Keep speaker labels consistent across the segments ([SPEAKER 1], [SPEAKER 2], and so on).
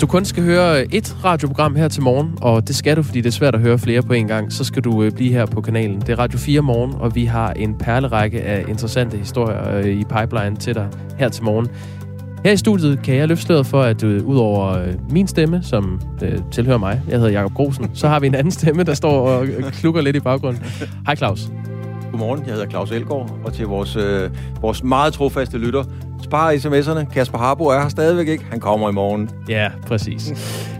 [SPEAKER 1] Du kun skal høre et radioprogram her til morgen, og det skal du, fordi det er svært at høre flere på en gang, så skal du øh, blive her på kanalen. Det er Radio 4 morgen, og vi har en perlerække af interessante historier øh, i pipeline til dig her til morgen. Her i studiet kan jeg løfte sløret for, at øh, udover øh, min stemme, som øh, tilhører mig, jeg hedder Jakob Grosen, så har vi en anden stemme, der står og øh, klukker lidt i baggrunden. Hej Claus.
[SPEAKER 2] Godmorgen, jeg hedder Claus Elgaard, og til vores, øh, vores meget trofaste lytter, spar sms'erne. Kasper Harbo er her stadigvæk ikke. Han kommer i morgen.
[SPEAKER 1] Ja, præcis.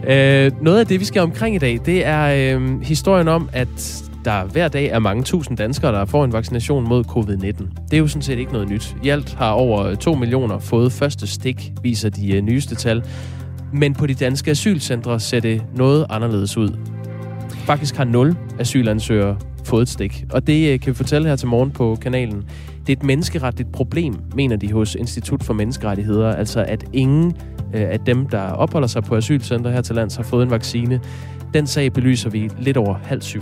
[SPEAKER 1] øh, noget af det, vi skal omkring i dag, det er øh, historien om, at der hver dag er mange tusind danskere, der får en vaccination mod covid-19. Det er jo sådan set ikke noget nyt. I alt har over 2 millioner fået første stik, viser de øh, nyeste tal. Men på de danske asylcentre ser det noget anderledes ud. Faktisk har 0 asylansøgere fået et stik. Og det øh, kan vi fortælle her til morgen på kanalen. Det er et menneskeretligt problem, mener de hos Institut for Menneskerettigheder. Altså at ingen øh, af dem, der opholder sig på asylcenter her til lands, har fået en vaccine. Den sag belyser vi lidt over halv syv.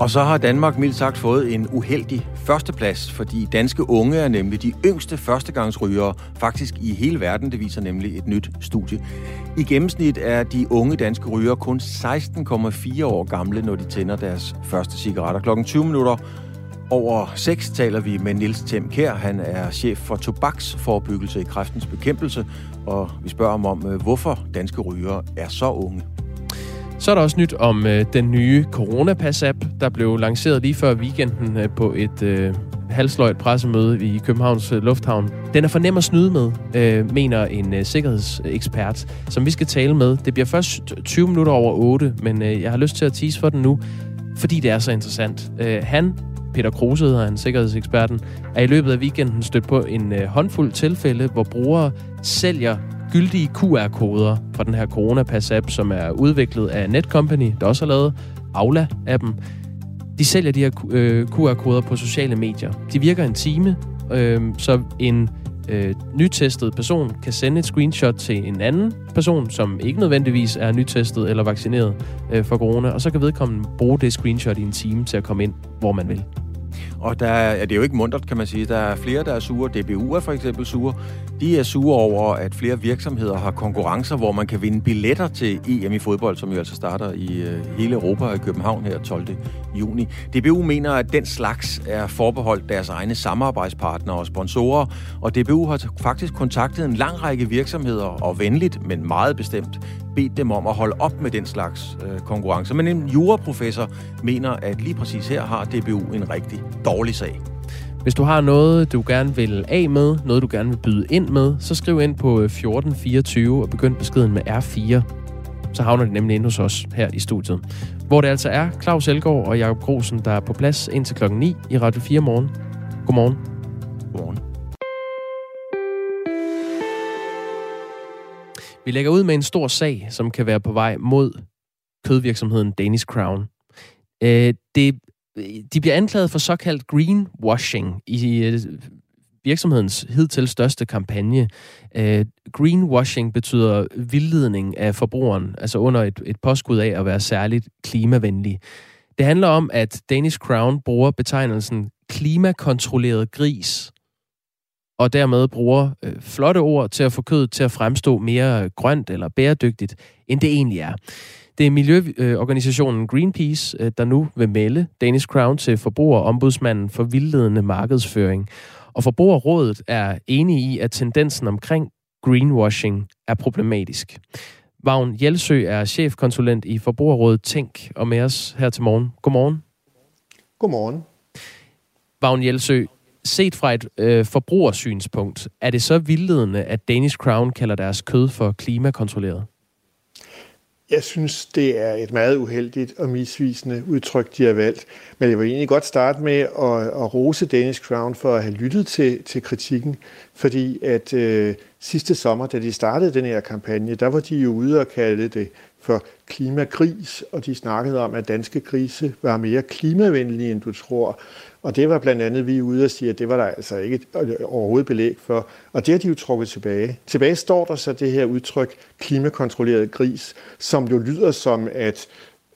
[SPEAKER 2] Og så har Danmark mildt sagt fået en uheldig førsteplads, fordi danske unge er nemlig de yngste førstegangsrygere faktisk i hele verden. Det viser nemlig et nyt studie. I gennemsnit er de unge danske rygere kun 16,4 år gamle, når de tænder deres første cigaretter. Klokken 20 minutter over 6 taler vi med Nils Thiem Kær. Han er chef for tobaksforebyggelse i kræftens bekæmpelse, og vi spørger ham om, øh, hvorfor danske rygere er så unge.
[SPEAKER 1] Så er der også nyt om øh, den nye Coronapass-app, der blev lanceret lige før weekenden øh, på et øh, halsløjt pressemøde i Københavns øh, Lufthavn. Den er for nem at snyde med, øh, mener en øh, sikkerhedsekspert, som vi skal tale med. Det bliver først 20 minutter over 8, men øh, jeg har lyst til at tease for den nu, fordi det er så interessant. Øh, han Peter Kruse hedder han, sikkerhedseksperten, er i løbet af weekenden stødt på en øh, håndfuld tilfælde, hvor brugere sælger gyldige QR-koder fra den her Coronapass-app, som er udviklet af Netcompany, der også har lavet Aula-appen. De sælger de her øh, QR-koder på sociale medier. De virker en time, øh, så en øh, nytestet person kan sende et screenshot til en anden person, som ikke nødvendigvis er nytestet eller vaccineret øh, for corona, og så kan vedkommende bruge det screenshot i en time til at komme ind, hvor man vil.
[SPEAKER 2] Og der er, det er jo ikke mundret, kan man sige. Der er flere, der er sure. DBU er for eksempel sure. De er sure over, at flere virksomheder har konkurrencer, hvor man kan vinde billetter til EM i fodbold, som jo altså starter i øh, hele Europa og i København her 12. juni. DBU mener, at den slags er forbeholdt deres egne samarbejdspartnere og sponsorer, og DBU har faktisk kontaktet en lang række virksomheder, og venligt, men meget bestemt, bedt dem om at holde op med den slags øh, konkurrencer. Men en juraprofessor mener, at lige præcis her har DBU en rigtig dårlig sag.
[SPEAKER 1] Hvis du har noget, du gerne vil af med, noget du gerne vil byde ind med, så skriv ind på 1424 øh, og begynd beskeden med R4. Så havner det nemlig ind hos os her i studiet. Hvor det altså er Claus Elgaard og Jakob Grosen, der er på plads indtil klokken 9 i Radio 4 morgen. Godmorgen.
[SPEAKER 2] Godmorgen.
[SPEAKER 1] Vi lægger ud med en stor sag, som kan være på vej mod kødvirksomheden Danish Crown. Øh, det, de bliver anklaget for såkaldt greenwashing i øh, virksomhedens hidtil største kampagne. Øh, greenwashing betyder vildledning af forbrugeren, altså under et, et påskud af at være særligt klimavenlig. Det handler om, at Danish Crown bruger betegnelsen klimakontrolleret gris og dermed bruger øh, flotte ord til at få kødet til at fremstå mere grønt eller bæredygtigt, end det egentlig er. Det er miljøorganisationen Greenpeace, øh, der nu vil melde Danish Crown til forbrugerombudsmanden for vildledende markedsføring. Og Forbrugerrådet er enige i, at tendensen omkring greenwashing er problematisk. Vagn Jelsø er chefkonsulent i Forbrugerrådet Tænk og med os her til morgen. Godmorgen.
[SPEAKER 3] Godmorgen.
[SPEAKER 1] Vagn Jelsø, set fra et øh, forbrugersynspunkt, er det så vildledende, at Danish Crown kalder deres kød for klimakontrolleret?
[SPEAKER 3] Jeg synes, det er et meget uheldigt og misvisende udtryk, de har valgt. Men jeg vil egentlig godt starte med at, at rose Danish Crown for at have lyttet til, til kritikken, fordi at øh, sidste sommer, da de startede den her kampagne, der var de jo ude og kalde det for klimakris, og de snakkede om, at danske grise var mere klimavenlige, end du tror. Og det var blandt andet vi ude og sige, at det var der altså ikke øh, overhovedet belæg for. Og det har de jo trukket tilbage. Tilbage står der så det her udtryk klimakontrolleret gris, som jo lyder som, at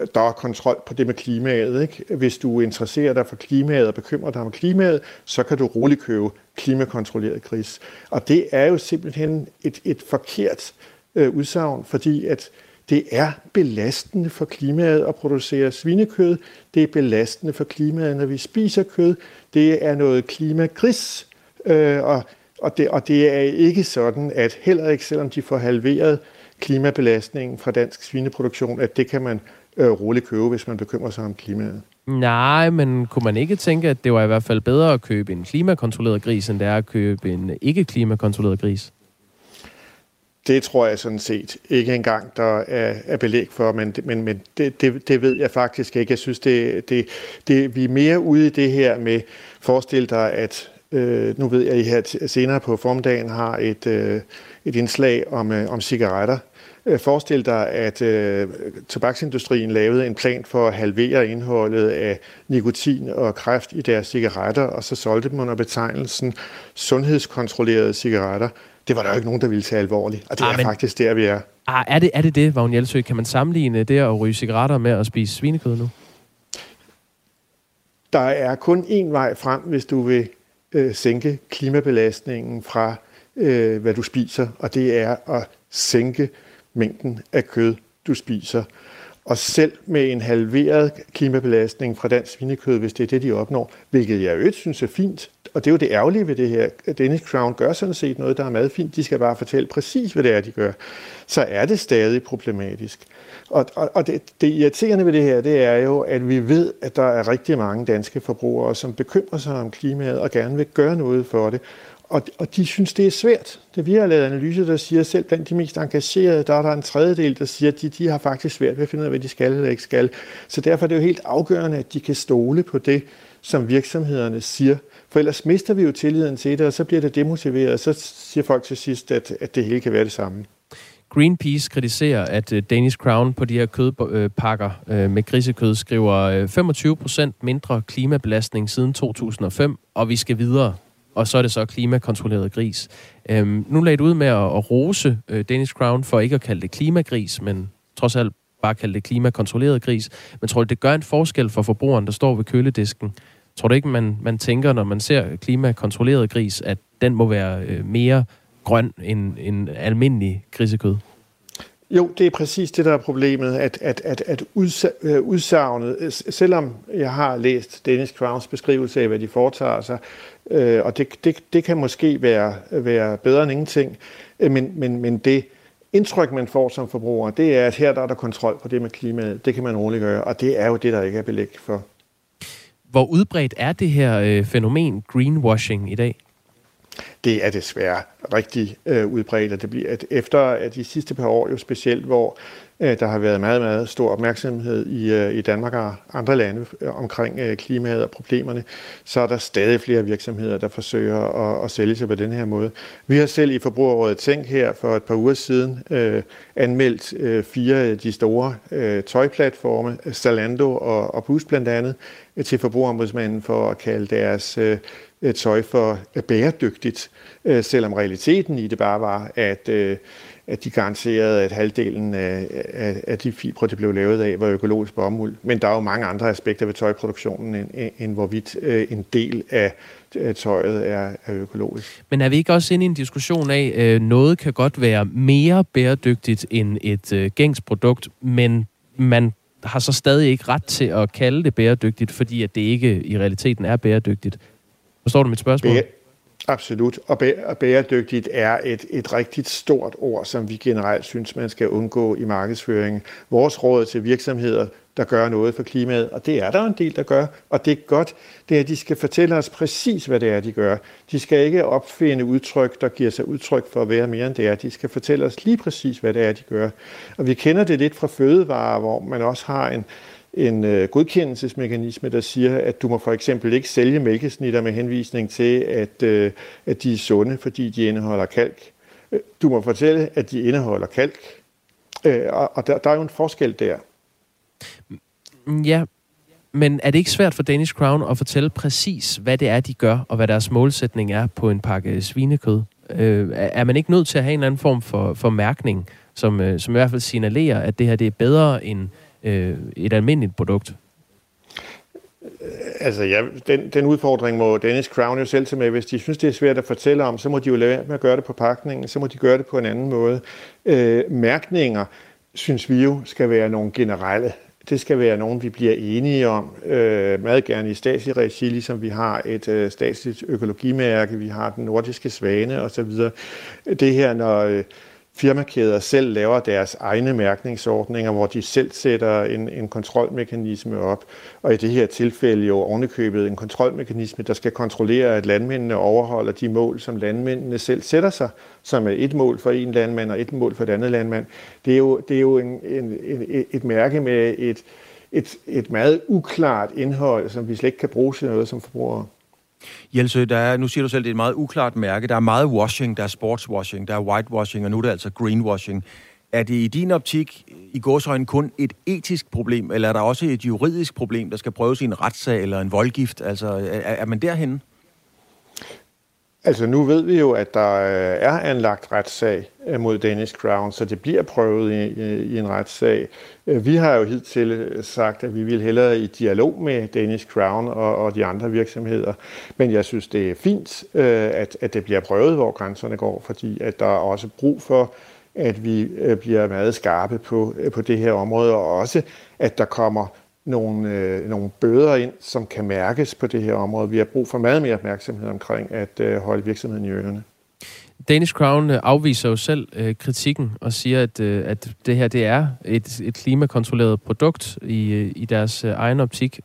[SPEAKER 3] øh, der er kontrol på det med klimaet. Ikke? Hvis du interesserer dig for klimaet og bekymrer dig om klimaet, så kan du roligt købe klimakontrolleret gris. Og det er jo simpelthen et, et forkert øh, udsagn, fordi at det er belastende for klimaet at producere svinekød. Det er belastende for klimaet, når vi spiser kød. Det er noget klimagris, øh, og, og, det, og det er ikke sådan, at heller ikke selvom de får halveret klimabelastningen fra dansk svineproduktion, at det kan man øh, roligt købe, hvis man bekymrer sig om klimaet.
[SPEAKER 1] Nej, men kunne man ikke tænke, at det var i hvert fald bedre at købe en klimakontrolleret gris, end det er at købe en ikke-klimakontrolleret gris?
[SPEAKER 3] Det tror jeg sådan set ikke engang, der er, er belæg for, men, men, men det, det, det ved jeg faktisk ikke. Jeg synes, det, det, det, vi er mere ude i det her med, forestil dig, at øh, nu ved jeg, at I her senere på formdagen har et, øh, et indslag om, øh, om cigaretter. Øh, forestil dig, at øh, tobaksindustrien lavede en plan for at halvere indholdet af nikotin og kræft i deres cigaretter, og så solgte dem under betegnelsen sundhedskontrollerede cigaretter. Det var der jo ikke nogen, der ville tage alvorligt, og det ah, er men... faktisk der, vi er.
[SPEAKER 1] Ah, er det er det, det Vagn Jelsø? Kan man sammenligne det at ryge cigaretter med at spise svinekød nu?
[SPEAKER 3] Der er kun én vej frem, hvis du vil øh, sænke klimabelastningen fra, øh, hvad du spiser, og det er at sænke mængden af kød, du spiser. Og selv med en halveret klimabelastning fra dansk svinekød, hvis det er det, de opnår, hvilket jeg øvrigt synes er fint, og det er jo det ærgerlige ved det her. Danish Crown gør sådan set noget, der er meget fint. De skal bare fortælle præcis, hvad det er, de gør. Så er det stadig problematisk. Og, og, og det, det irriterende ved det her, det er jo, at vi ved, at der er rigtig mange danske forbrugere, som bekymrer sig om klimaet og gerne vil gøre noget for det. Og, og de synes, det er svært. Det vi har lavet analyser, der siger, selv blandt de mest engagerede, der er der en tredjedel, der siger, at de, de har faktisk svært ved at finde ud af, hvad de skal eller ikke skal. Så derfor er det jo helt afgørende, at de kan stole på det, som virksomhederne siger. For ellers mister vi jo tilliden til det, og så bliver det demotiveret, og så siger folk til sidst, at, at det hele kan være det samme.
[SPEAKER 1] Greenpeace kritiserer, at øh, Danish Crown på de her kødpakker øh, med grisekød skriver øh, 25% mindre klimabelastning siden 2005, og vi skal videre. Og så er det så klimakontrolleret gris. Øhm, nu lagde du ud med at, at rose øh, Danish Crown for ikke at kalde det klimagris, men trods alt bare kalde det klimakontrolleret gris. Men tror du, det gør en forskel for forbrugeren, der står ved køledisken? Tror du ikke, man, man tænker, når man ser klimakontrolleret gris, at den må være øh, mere grøn end, end almindelig grisekød?
[SPEAKER 3] Jo, det er præcis det, der er problemet, at, at, at, at øh, udsagnet, øh, selvom jeg har læst Dennis Crowns beskrivelse af, hvad de foretager sig, øh, og det, det, det kan måske være, være bedre end ingenting, øh, men, men, men det indtryk, man får som forbruger, det er, at her der er der kontrol på det med klimaet. Det kan man roligt gøre, og det er jo det, der ikke er belæg for.
[SPEAKER 1] Hvor udbredt er det her øh, fænomen greenwashing i dag?
[SPEAKER 3] Det er desværre rigtig øh, udbredt, og det bliver at efter at de sidste par år jo specielt, hvor øh, der har været meget, meget stor opmærksomhed i, øh, i Danmark og andre lande øh, omkring øh, klimaet og problemerne, så er der stadig flere virksomheder, der forsøger at, at sælge sig på den her måde. Vi har selv i Forbrugerrådet Tænk her for et par uger siden øh, anmeldt øh, fire af de store øh, tøjplatforme, Zalando og, og Boost blandt andet, øh, til Forbrugerombudsmanden for at kalde deres øh, øh tøj for øh, bæredygtigt, øh, selvom realiteten i det bare var, at, øh, at de garanterede, at halvdelen af, af, af de fibre, det blev lavet af, var økologisk bomuld. Men der er jo mange andre aspekter ved tøjproduktionen, end, end hvorvidt øh, en del af tøjet er, er økologisk.
[SPEAKER 1] Men er vi ikke også inde i en diskussion af, at noget kan godt være mere bæredygtigt end et gængs produkt, men man har så stadig ikke ret til at kalde det bæredygtigt, fordi at det ikke i realiteten er bæredygtigt. Forstår du mit spørgsmål? Bæ-
[SPEAKER 3] Absolut. Og, bæ- og bæredygtigt er et, et rigtig stort ord, som vi generelt synes, man skal undgå i markedsføringen. Vores råd til virksomheder, der gør noget for klimaet, og det er der en del, der gør, og det er godt, det er, at de skal fortælle os præcis, hvad det er, de gør. De skal ikke opfinde udtryk, der giver sig udtryk for at være mere end det er. De skal fortælle os lige præcis, hvad det er, de gør. Og vi kender det lidt fra fødevarer, hvor man også har en, en øh, godkendelsesmekanisme, der siger, at du må for eksempel ikke sælge mælkesnitter med henvisning til, at, øh, at de er sunde, fordi de indeholder kalk. Øh, du må fortælle, at de indeholder kalk. Og og der, der er jo en forskel der.
[SPEAKER 1] Ja, men er det ikke svært for Danish Crown at fortælle præcis, hvad det er, de gør, og hvad deres målsætning er på en pakke svinekød? Øh, er man ikke nødt til at have en eller anden form for, for mærkning, som, øh, som i hvert fald signalerer, at det her det er bedre end øh, et almindeligt produkt?
[SPEAKER 3] Øh, altså ja, den, den udfordring må Dennis Crown jo selv tage med. Hvis de synes, det er svært at fortælle om, så må de jo lade være med at gøre det på pakningen, så må de gøre det på en anden måde. Øh, mærkninger, synes vi jo, skal være nogle generelle. Det skal være nogen, vi bliver enige om, øh, meget gerne i statslig regi, ligesom vi har et øh, statsligt økologimærke, vi har den nordiske svane osv. Det her, når... Øh, firmakæder selv laver deres egne mærkningsordninger, hvor de selv sætter en, en kontrolmekanisme op, og i det her tilfælde jo ovenikøbet en kontrolmekanisme, der skal kontrollere, at landmændene overholder de mål, som landmændene selv sætter sig, som er et mål for en landmand og et mål for et andet landmand. Det er jo, det er jo en, en, en, et mærke med et, et, et meget uklart indhold, som vi slet ikke kan bruge til noget som forbrugere.
[SPEAKER 2] Jelsø, der er, nu siger du selv, det er et meget uklart mærke. Der er meget washing, der er sportswashing, der er whitewashing, og nu er det altså greenwashing. Er det i din optik i gåsøjne kun et etisk problem, eller er der også et juridisk problem, der skal prøves i en retssag eller en voldgift? Altså, er, er man derhenne?
[SPEAKER 3] Altså nu ved vi jo, at der øh, er anlagt retssag øh, mod Danish Crown, så det bliver prøvet i, i en retssag. Øh, vi har jo hidtil sagt, at vi vil hellere i dialog med Danish Crown og, og de andre virksomheder, men jeg synes, det er fint, at, at det bliver prøvet, hvor grænserne går, fordi at der er også brug for, at vi bliver meget skarpe på, på det her område, og også at der kommer nogle, øh, nogle bøder ind, som kan mærkes på det her område. Vi har brug for meget mere opmærksomhed omkring at øh, holde virksomheden i ørerne.
[SPEAKER 1] Danish Crown øh, afviser jo selv øh, kritikken og siger, at, øh, at det her det er et, et klimakontrolleret produkt i, øh, i deres øh, egen optik.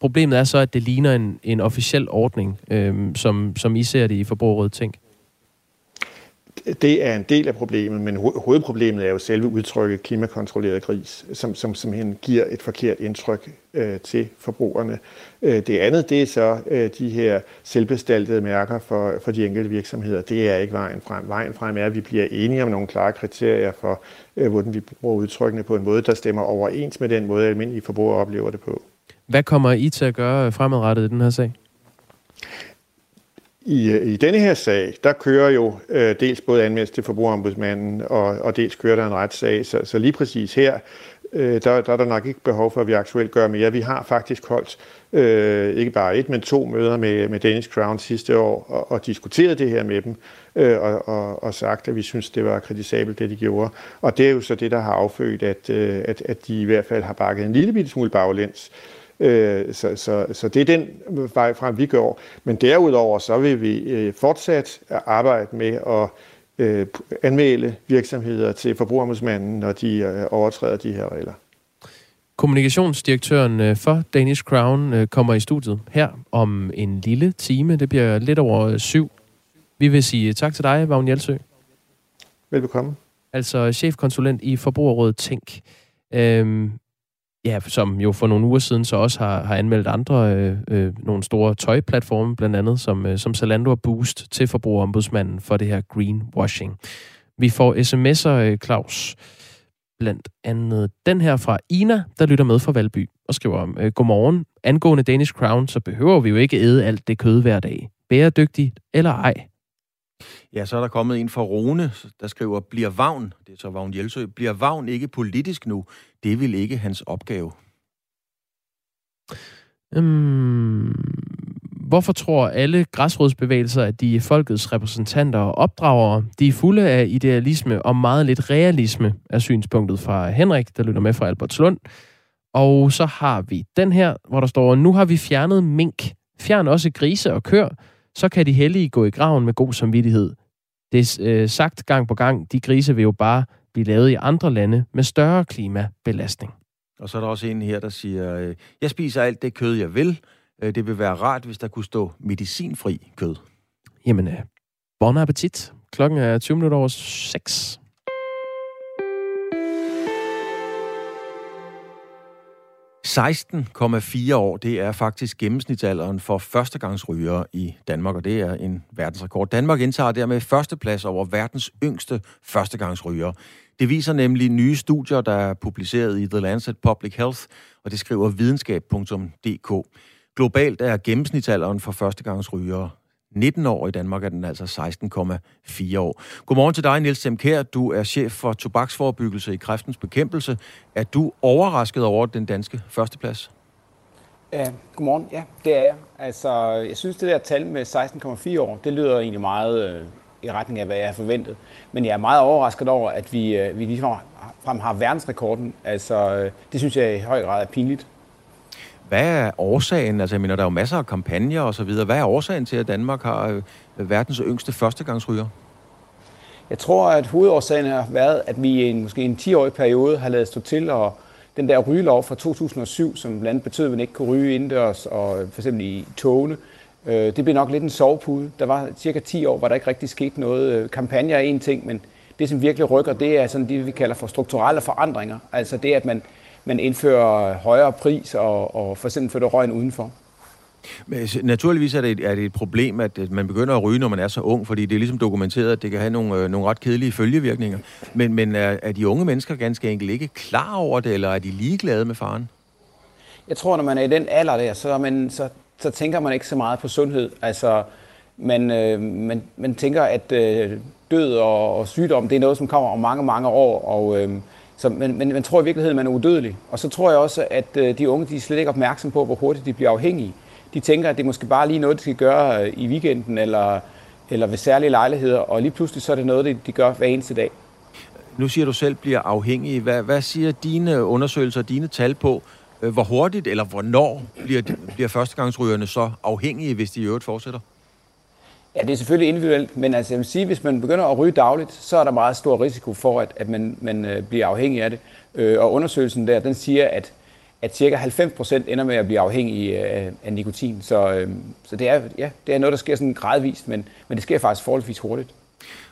[SPEAKER 1] Problemet er så, at det ligner en, en officiel ordning, øh, som, som I ser det i Forbrugerrådet Tænk
[SPEAKER 3] det er en del af problemet, men hovedproblemet er jo selve udtrykket klimakontrolleret gris, som, som simpelthen giver et forkert indtryk øh, til forbrugerne. Øh, det andet, det er så øh, de her selvbestaltede mærker for, for de enkelte virksomheder. Det er ikke vejen frem. Vejen frem er, at vi bliver enige om nogle klare kriterier for, øh, hvordan vi bruger udtrykkene på en måde, der stemmer overens med den måde, almindelige forbrugere oplever det på.
[SPEAKER 1] Hvad kommer I til at gøre fremadrettet i den her sag?
[SPEAKER 3] I, øh, I denne her sag, der kører jo øh, dels både anmeldelse til forbrugerombudsmanden, og, og dels kører der en retssag. Så, så lige præcis her, øh, der, der er der nok ikke behov for, at vi aktuelt gør mere. Vi har faktisk holdt øh, ikke bare et, men to møder med, med Danish Crown sidste år, og, og diskuteret det her med dem, øh, og, og, og sagt, at vi synes, det var kritisabelt, det de gjorde. Og det er jo så det, der har affødt, at, øh, at, at de i hvert fald har bakket en lille bitte smule baglæns. Øh, så, så, så det er den vej frem, vi går. Men derudover så vil vi øh, fortsat arbejde med at øh, anmelde virksomheder til forbrugerombudsmanden, når de overtræder de her regler.
[SPEAKER 1] Kommunikationsdirektøren for Danish Crown kommer i studiet her om en lille time. Det bliver lidt over syv. Vi vil sige tak til dig, Vagn Hjalsø.
[SPEAKER 3] Velbekomme.
[SPEAKER 1] Altså chefkonsulent i Forbrugerrådet Tænk. Øhm, ja, som jo for nogle uger siden så også har, har anmeldt andre, øh, øh, nogle store tøjplatforme, blandt andet som, øh, som Zalando og Boost til forbrugerombudsmanden for det her greenwashing. Vi får sms'er, øh, Claus, blandt andet den her fra Ina, der lytter med fra Valby og skriver om, øh, Godmorgen, angående Danish Crown, så behøver vi jo ikke æde alt det kød hver dag. Bæredygtigt eller ej?
[SPEAKER 2] Ja, så er der kommet en fra Rune, der skriver, bliver Vagn, det er så Vagn Jelsø, bliver Vagn ikke politisk nu? Det vil ikke hans opgave.
[SPEAKER 1] Øhm, hvorfor tror alle græsrodsbevægelser, at de er folkets repræsentanter og opdragere? De er fulde af idealisme og meget lidt realisme, er synspunktet fra Henrik, der lytter med fra Albertslund. Og så har vi den her, hvor der står, nu har vi fjernet mink. Fjern også grise og kør, så kan de hellige gå i graven med god samvittighed. Det er øh, sagt gang på gang, de grise vil jo bare blive lavet i andre lande med større klimabelastning.
[SPEAKER 2] Og så er der også en her, der siger, øh, jeg spiser alt det kød, jeg vil. Øh, det vil være rart, hvis der kunne stå medicinfri kød.
[SPEAKER 1] Jamen, øh, bon appetit. Klokken er 20 minutter over 6.
[SPEAKER 2] 16,4 år, det er faktisk gennemsnitsalderen for førstegangsrygere i Danmark, og det er en verdensrekord. Danmark indtager dermed førsteplads over verdens yngste førstegangsrygere. Det viser nemlig nye studier, der er publiceret i The Lancet Public Health, og det skriver videnskab.dk. Globalt er gennemsnitsalderen for førstegangsrygere 19 år. I Danmark er den altså 16,4 år. Godmorgen til dig, Niels Semkær. Du er chef for tobaksforebyggelse i kræftens bekæmpelse. Er du overrasket over den danske førsteplads?
[SPEAKER 4] Ja, godmorgen. Ja, det er jeg. Altså, jeg synes, det der tal med 16,4 år, det lyder egentlig meget øh, i retning af, hvad jeg har forventet. Men jeg er meget overrasket over, at vi, øh, vi ligefrem frem har verdensrekorden. Altså, øh, det synes jeg i høj grad er pinligt.
[SPEAKER 2] Hvad er årsagen? Altså, jeg mener, der er jo masser af kampagner og så videre. Hvad er årsagen til, at Danmark har øh, verdens yngste førstegangsryger?
[SPEAKER 4] Jeg tror, at hovedårsagen har været, at vi i en, måske en 10-årig periode har lavet stå til, og den der rygelov fra 2007, som blandt andet betød, at man ikke kunne ryge indendørs, og øh, for eksempel i togene, øh, det blev nok lidt en sovepude. Der var cirka 10 år, hvor der ikke rigtig skete noget. Øh, kampagner er en ting, men det, som virkelig rykker, det er sådan det, vi kalder for strukturelle forandringer. Altså det, at man, man indfører højere pris og, og for eksempel flytter røgen udenfor.
[SPEAKER 2] Men naturligvis er det, et, er det et problem, at man begynder at ryge, når man er så ung, fordi det er ligesom dokumenteret, at det kan have nogle, øh, nogle ret kedelige følgevirkninger. Men, men er, er de unge mennesker ganske enkelt ikke klar over det, eller er de ligeglade med faren?
[SPEAKER 4] Jeg tror, når man er i den alder der, så, man, så, så tænker man ikke så meget på sundhed. Altså, man, øh, man, man tænker, at øh, død og, og sygdom, det er noget, som kommer om mange, mange år, og... Øh, så, men, men man tror i virkeligheden, at man er udødelig. Og så tror jeg også, at øh, de unge de er slet ikke opmærksom på, hvor hurtigt de bliver afhængige de tænker, at det måske bare lige noget, de skal gøre øh, i weekenden eller, eller ved særlige lejligheder, og lige pludselig så er det noget, de gør hver eneste dag.
[SPEAKER 2] Nu siger du selv bliver afhængig. Hvad, hvad siger dine undersøgelser, dine tal på, øh, hvor hurtigt eller hvornår bliver, bliver førstegangsrygerne så afhængige, hvis de i øvrigt fortsætter?
[SPEAKER 4] Ja, det er selvfølgelig individuelt, men altså jeg vil sige, hvis man begynder at ryge dagligt, så er der meget stor risiko for, at, at man, man øh, bliver afhængig af det. Øh, og undersøgelsen der, den siger, at at cirka 90 procent ender med at blive afhængige af, af nikotin. Så, øh, så det, er, ja, det er noget, der sker sådan gradvist, men, men det sker faktisk forholdsvis hurtigt.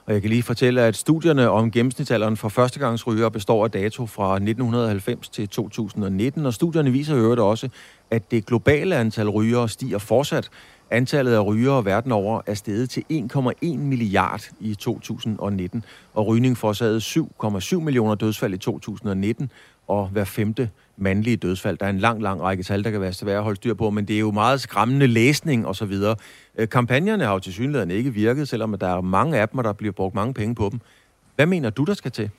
[SPEAKER 2] Og jeg kan lige fortælle, at studierne om gennemsnitsalderen for førstegangsrygere består af dato fra 1990 til 2019, og studierne viser i øvrigt også, at det globale antal rygere stiger fortsat. Antallet af rygere verden over er steget til 1,1 milliard i 2019, og rygning forårsagede 7,7 millioner dødsfald i 2019, og hver femte mandlige dødsfald. Der er en lang, lang række tal, der kan være svære at holde styr på, men det er jo meget skræmmende læsning osv. videre. Øh, kampagnerne har jo til synligheden ikke virket, selvom der er mange af dem, og der bliver brugt mange penge på dem. Hvad mener du, der skal til?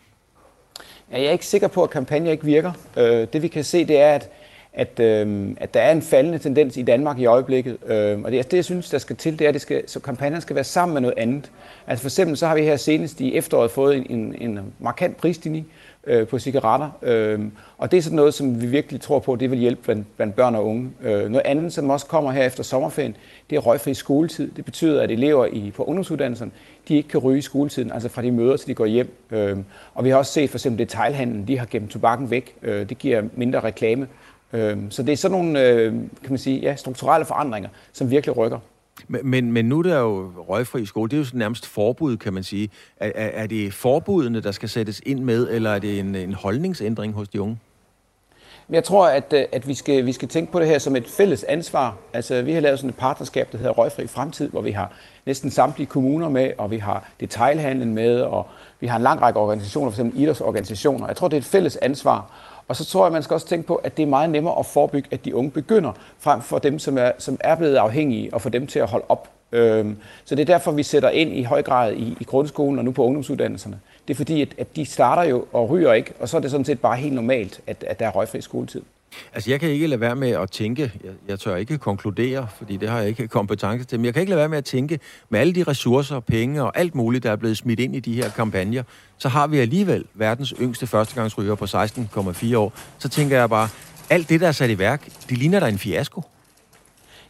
[SPEAKER 4] Jeg er ikke sikker på, at kampagner ikke virker. Øh, det vi kan se, det er, at at, øh, at der er en faldende tendens i Danmark i øjeblikket. Øh, og det, altså, det, jeg synes, der skal til, det er, at det skal, så kampagnerne skal være sammen med noget andet. Altså for eksempel, så har vi her senest i efteråret fået en, en, en markant prisstigning øh, på cigaretter. Øh, og det er sådan noget, som vi virkelig tror på, det vil hjælpe blandt, blandt børn og unge. Øh, noget andet, som også kommer her efter sommerferien, det er røgfri skoletid. Det betyder, at elever i, på ungdomsuddannelserne, de ikke kan ryge i skoletiden, altså fra de møder til de går hjem. Øh, og vi har også set for eksempel detailhandlen, de har gemt tobakken væk. Øh, det giver mindre reklame. Øh, så det er sådan nogle, øh, kan man sige, ja, strukturelle forandringer, som virkelig rykker.
[SPEAKER 2] Men, men, men nu er der jo røgfri skole. Det er jo nærmest forbud, kan man sige. Er, er, er det forbudene, der skal sættes ind med, eller er det en, en holdningsændring hos de unge?
[SPEAKER 4] Jeg tror, at, øh, at vi, skal, vi skal tænke på det her som et fælles ansvar. Altså, vi har lavet sådan et partnerskab, der hedder Røgfri Fremtid, hvor vi har næsten samtlige kommuner med, og vi har detailhandlen med, og vi har en lang række organisationer, f.eks. idrætsorganisationer. Jeg tror, det er et fælles ansvar. Og så tror jeg, man skal også tænke på, at det er meget nemmere at forebygge, at de unge begynder, frem for dem, som er, som er blevet afhængige, og få dem til at holde op. Øhm, så det er derfor, vi sætter ind i høj grad i, i grundskolen og nu på ungdomsuddannelserne. Det er fordi, at, at de starter jo og ryger ikke, og så er det sådan set bare helt normalt, at, at der er røgfri skoletid.
[SPEAKER 2] Altså, jeg kan ikke lade være med at tænke, jeg, jeg tør ikke konkludere, fordi det har jeg ikke kompetence til, men jeg kan ikke lade være med at tænke, med alle de ressourcer, penge og alt muligt, der er blevet smidt ind i de her kampagner, så har vi alligevel verdens yngste førstegangsryger på 16,4 år. Så tænker jeg bare, alt det, der er sat i værk, det ligner da en fiasko.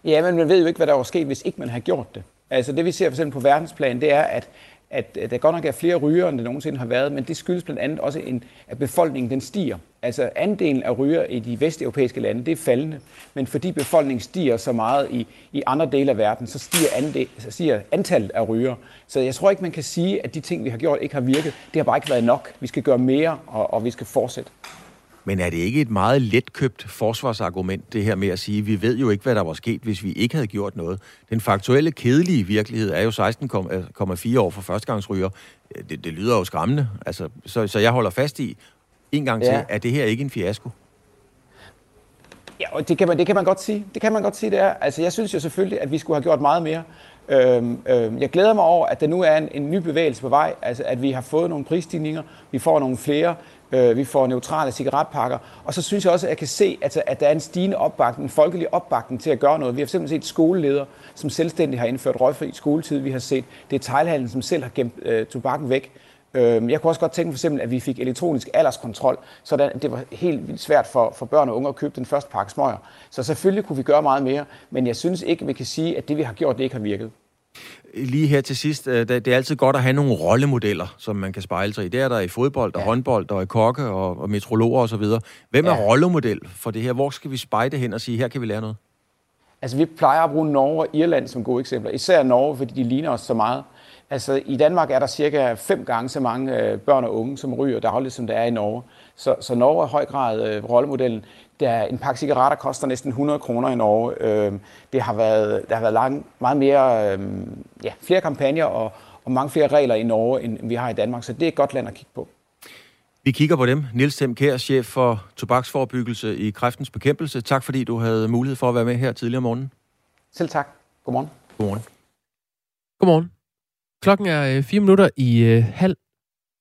[SPEAKER 4] Ja, men man ved jo ikke, hvad der var sket, hvis ikke man har gjort det. Altså det, vi ser for eksempel på verdensplan, det er, at at der godt nok er flere rygere, end der nogensinde har været, men det skyldes blandt andet også, en, at befolkningen den stiger. Altså andelen af ryger i de vesteuropæiske lande, det er faldende, men fordi befolkningen stiger så meget i, i andre dele af verden, så stiger, andel, så stiger antallet af ryger. Så jeg tror ikke, man kan sige, at de ting, vi har gjort, ikke har virket. Det har bare ikke været nok. Vi skal gøre mere, og, og vi skal fortsætte.
[SPEAKER 2] Men er det ikke et meget letkøbt forsvarsargument, det her med at sige, vi ved jo ikke, hvad der var sket, hvis vi ikke havde gjort noget? Den faktuelle, kedelige virkelighed er jo 16,4 år for førstegangsryger. Det, det lyder jo skræmmende. Altså, så, så jeg holder fast i, en gang til, ja. er det her ikke en fiasko?
[SPEAKER 4] Ja, og det kan, man, det kan man godt sige. Det kan man godt sige, det er. Altså, jeg synes jo selvfølgelig, at vi skulle have gjort meget mere. Øhm, øhm, jeg glæder mig over, at der nu er en, en ny bevægelse på vej, altså at vi har fået nogle prisstigninger, vi får nogle flere Øh, vi får neutrale cigaretpakker. Og så synes jeg også, at jeg kan se, at, at der er en stigende opbakning, en folkelig opbakning til at gøre noget. Vi har simpelthen set skoleledere, som selvstændigt har indført røgfri skoletid. Vi har set detailhandlen, som selv har gemt øh, tobakken væk. Øh, jeg kunne også godt tænke for eksempel, at vi fik elektronisk alderskontrol, så det var helt vildt svært for, for børn og unge at købe den første pakke smøger. Så selvfølgelig kunne vi gøre meget mere, men jeg synes ikke, at vi kan sige, at det vi har gjort, det ikke har virket.
[SPEAKER 2] Lige her til sidst, øh, det er altid godt at have nogle rollemodeller, som man kan spejle sig i. Det er der i fodbold og ja. håndbold og i kokke og, og metrologer osv. Hvem er ja. rollemodel for det her? Hvor skal vi spejde hen og sige, her kan vi lære noget?
[SPEAKER 4] Altså, vi plejer at bruge Norge og Irland som gode eksempler. Især Norge, fordi de ligner os så meget. Altså, i Danmark er der cirka fem gange så mange øh, børn og unge, som ryger dagligt, som der er i Norge. Så, så Norge er i høj grad øh, rollemodellen. Der, en pakke cigaretter koster næsten 100 kroner i Norge. Øh, det har været, der har været lang, meget mere, øh, ja, flere kampagner og, og mange flere regler i Norge, end vi har i Danmark. Så det er et godt land at kigge på.
[SPEAKER 2] Vi kigger på dem. Niels Temkær, chef for tobaksforebyggelse i kræftens bekæmpelse. Tak fordi du havde mulighed for at være med her tidligere om morgenen.
[SPEAKER 4] Selv tak. Godmorgen.
[SPEAKER 2] Godmorgen.
[SPEAKER 1] Godmorgen. Klokken er øh, fire minutter i øh, halv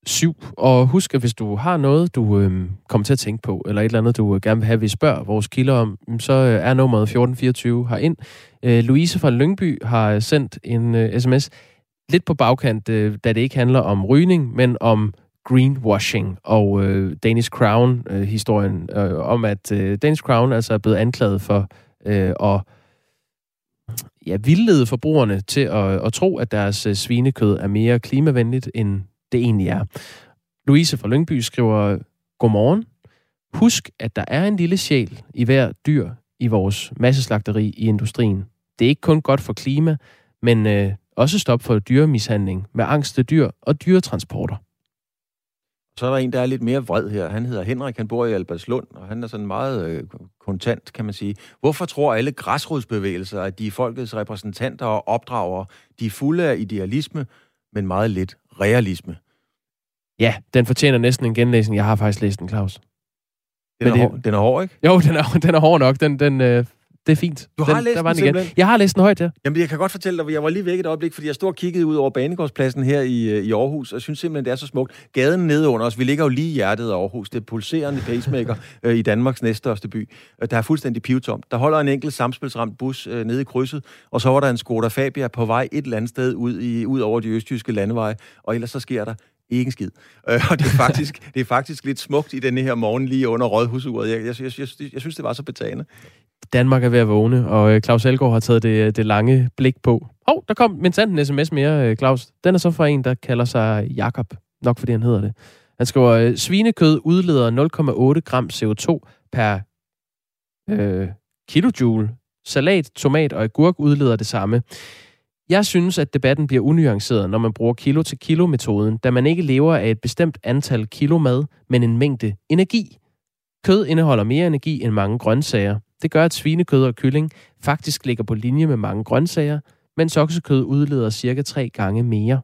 [SPEAKER 1] syv. Og husk, at hvis du har noget, du øh, kommer til at tænke på, eller et eller andet, du øh, gerne vil have, vi spørger vores kilder om, så øh, er nummeret 1424 herind. Øh, Louise fra Lyngby har sendt en øh, sms lidt på bagkant, øh, da det ikke handler om rygning, men om greenwashing og øh, Danish Crown-historien øh, øh, om, at øh, Danish Crown altså er blevet anklaget for øh, at ja, vildlede forbrugerne til at, at tro, at deres øh, svinekød er mere klimavenligt, end det egentlig er. Louise fra Lyngby skriver, Godmorgen. Husk, at der er en lille sjæl i hver dyr i vores masseslagteri i industrien. Det er ikke kun godt for klima, men øh, også stop for dyremishandling med angste dyr og dyretransporter.
[SPEAKER 2] Så er der en, der er lidt mere vred her. Han hedder Henrik, han bor i Albertslund, og han er sådan meget øh, kontant, kan man sige. Hvorfor tror alle græsrodsbevægelser, at de er folkets repræsentanter og opdrager? De er fulde af idealisme, men meget lidt realisme.
[SPEAKER 1] Ja, den fortjener næsten en genlæsning. Jeg har faktisk læst den, Claus.
[SPEAKER 2] Den, er, det, den er hård, ikke?
[SPEAKER 1] Jo, den er, den er hård nok. Den, den, øh, det er fint.
[SPEAKER 2] Du har den, læst der var den, igen.
[SPEAKER 1] Jeg har læst den højt, ja.
[SPEAKER 2] Jamen, jeg kan godt fortælle dig, jeg var lige væk et øjeblik, fordi jeg stod og kiggede ud over Banegårdspladsen her i, øh, i Aarhus, og jeg synes simpelthen, det er så smukt. Gaden nede under os, vi ligger jo lige i hjertet af Aarhus, det er pulserende pacemaker øh, i Danmarks næststørste by. Øh, der er fuldstændig pivtomt. Der holder en enkelt samspilsramt bus øh, nede i krydset, og så var der en Skoda Fabia på vej et eller andet sted ud, i, ud over de østjyske landeveje, og ellers så sker der ikke en skid. Øh, og det er, faktisk, det er faktisk lidt smukt i denne her morgen lige under rådhusuret. Jeg, jeg, jeg, jeg, jeg synes, det var så betagende.
[SPEAKER 1] Danmark er ved at vågne, og øh, Claus Elgaard har taget det, øh, det lange blik på. Hov, oh, der kom min en sms mere, øh, Claus. Den er så fra en, der kalder sig Jakob. Nok fordi han hedder det. Han skriver, svinekød udleder 0,8 gram CO2 per øh, kilojoule. Salat, tomat og agurk udleder det samme. Jeg synes, at debatten bliver unuanceret, når man bruger kilo-til-kilo-metoden, da man ikke lever af et bestemt antal kilo mad, men en mængde energi. Kød indeholder mere energi end mange grøntsager. Det gør, at svinekød og kylling faktisk ligger på linje med mange grøntsager, mens oksekød udleder cirka tre gange mere.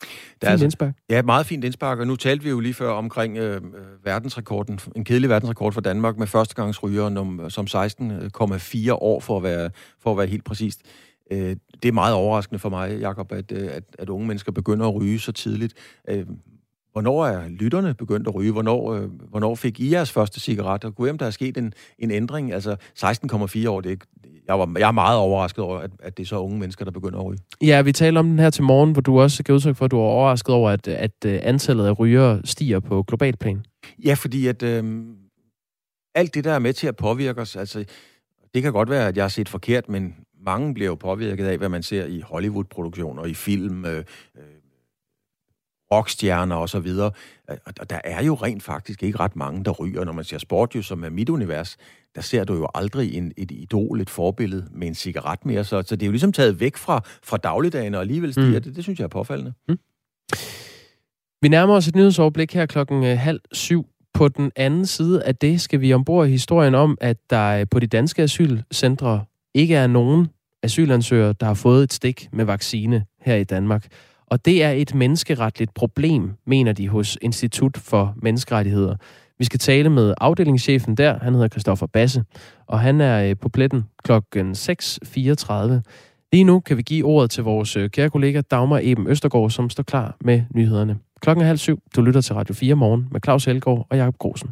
[SPEAKER 2] Det er altså, indspark. Ja, meget fint indspark, og nu talte vi jo lige før omkring øh, verdensrekorden, en kedelig verdensrekord for Danmark med førstegangsryger som 16,4 år for at være, for at være helt præcist. Øh, det er meget overraskende for mig, Jakob, at, øh, at, at unge mennesker begynder at ryge så tidligt. Øh, hvornår er lytterne begyndt at ryge? Hvornår, øh, hvornår fik I jeres første cigaret? Og kunne der er sket en, en ændring? Altså 16,4 år, det er ikke, jeg, var, jeg er meget overrasket over, at, at det er så unge mennesker, der begynder at ryge.
[SPEAKER 1] Ja, vi taler om den her til morgen, hvor du også gav udtryk for, at du er overrasket over, at, at antallet af rygere stiger på global plan.
[SPEAKER 2] Ja, fordi at øh, alt det, der er med til at påvirke os, altså det kan godt være, at jeg har set forkert, men mange bliver jo påvirket af, hvad man ser i Hollywood-produktioner, i film, øh, øh, rockstjerner og så videre. Og der er jo rent faktisk ikke ret mange, der ryger. Når man ser sport, jo, som er mit univers, der ser du jo aldrig en, et idol, et forbillede med en cigaret mere. Så, så det er jo ligesom taget væk fra, fra dagligdagen, og alligevel stiger mm. det. Det synes jeg er påfaldende. Mm.
[SPEAKER 1] Vi nærmer os et nyhedsoverblik her klokken øh, halv syv. På den anden side af det skal vi ombord i historien om, at der på de danske asylcentre ikke er nogen asylansøgere, der har fået et stik med vaccine her i Danmark. Og det er et menneskeretligt problem, mener de hos Institut for Menneskerettigheder. Vi skal tale med afdelingschefen der, han hedder Christoffer Basse, og han er øh, på pletten klokken 6.34. Lige nu kan vi give ordet til vores øh, kære kollega Dagmar Eben Østergaard, som står klar med nyhederne Klokken er halv syv. Du lytter til Radio 4 morgen med Claus Helgaard og Jakob Grosen.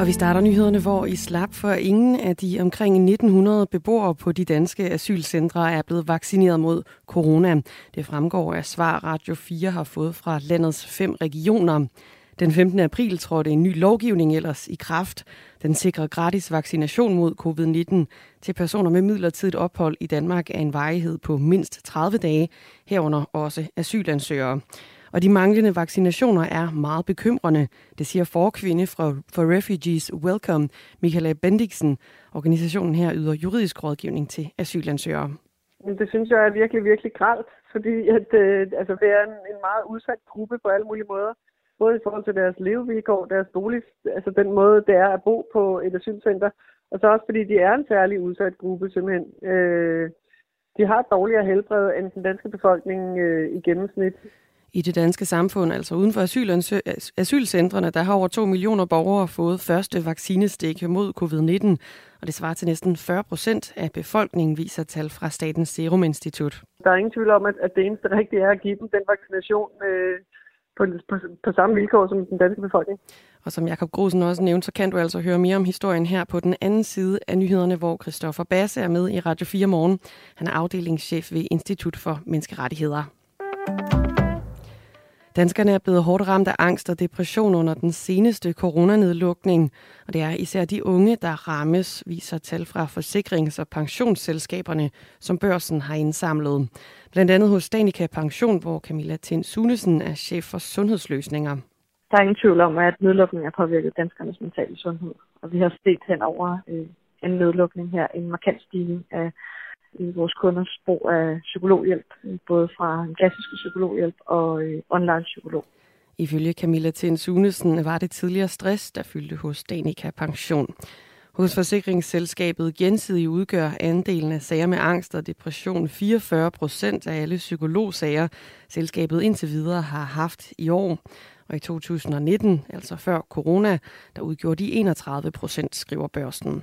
[SPEAKER 5] Og vi starter nyhederne, hvor i slap for ingen af de omkring 1900 beboere på de danske asylcentre er blevet vaccineret mod corona. Det fremgår af svar Radio 4 har fået fra landets fem regioner. Den 15. april trådte en ny lovgivning ellers i kraft. Den sikrer gratis vaccination mod covid-19 til personer med midlertidigt ophold i Danmark af en varighed på mindst 30 dage, herunder også asylansøgere. Og de manglende vaccinationer er meget bekymrende, det siger forkvinde fra, for Refugees Welcome, Michaela Bendiksen. Organisationen her yder juridisk rådgivning til asylansøgere.
[SPEAKER 6] Det synes jeg er virkelig, virkelig gralt, fordi at, øh, altså, det er en, en meget udsat gruppe på alle mulige måder. Både i forhold til deres levevilkår, deres bolig, altså den måde, det er at bo på et asylcenter, og så også fordi de er en særlig udsat gruppe simpelthen. Øh, de har et dårligere helbred end den danske befolkning øh, i gennemsnit
[SPEAKER 5] i det danske samfund, altså uden for asylcentrene, der har over 2 millioner borgere fået første vaccinestik mod covid-19, og det svarer til næsten 40 procent af befolkningen, viser tal fra Statens Serum Institut.
[SPEAKER 6] Der er ingen tvivl om, at det eneste rigtige er at give dem den vaccination øh, på, på, på samme vilkår som den danske befolkning.
[SPEAKER 5] Og som Jakob Grusen også nævnte, så kan du altså høre mere om historien her på den anden side af nyhederne, hvor Christoffer Basse er med i Radio 4 morgen. Han er afdelingschef ved Institut for Menneskerettigheder. Danskerne er blevet hårdt ramt af angst og depression under den seneste coronanedlukning, og det er især de unge, der rammes, viser tal fra forsikrings- og pensionsselskaberne, som børsen har indsamlet. Blandt andet hos Danica Pension, hvor Camilla Tind Sunesen er chef for sundhedsløsninger.
[SPEAKER 7] Der er ingen tvivl om, at nedlukningen har påvirket danskernes mentale sundhed, og vi har set hen over øh, en nedlukning her, en markant stigning af vores kunders brug af psykologhjælp, både fra en klassisk psykologhjælp og øh, online psykolog.
[SPEAKER 5] Ifølge Camilla Tinsunesen var det tidligere stress, der fyldte hos Danica Pension. Hos forsikringsselskabet Gensidig udgør andelen af sager med angst og depression 44 procent af alle psykologsager, selskabet indtil videre har haft i år. Og i 2019, altså før corona, der udgjorde de 31 procent, skriver børsen.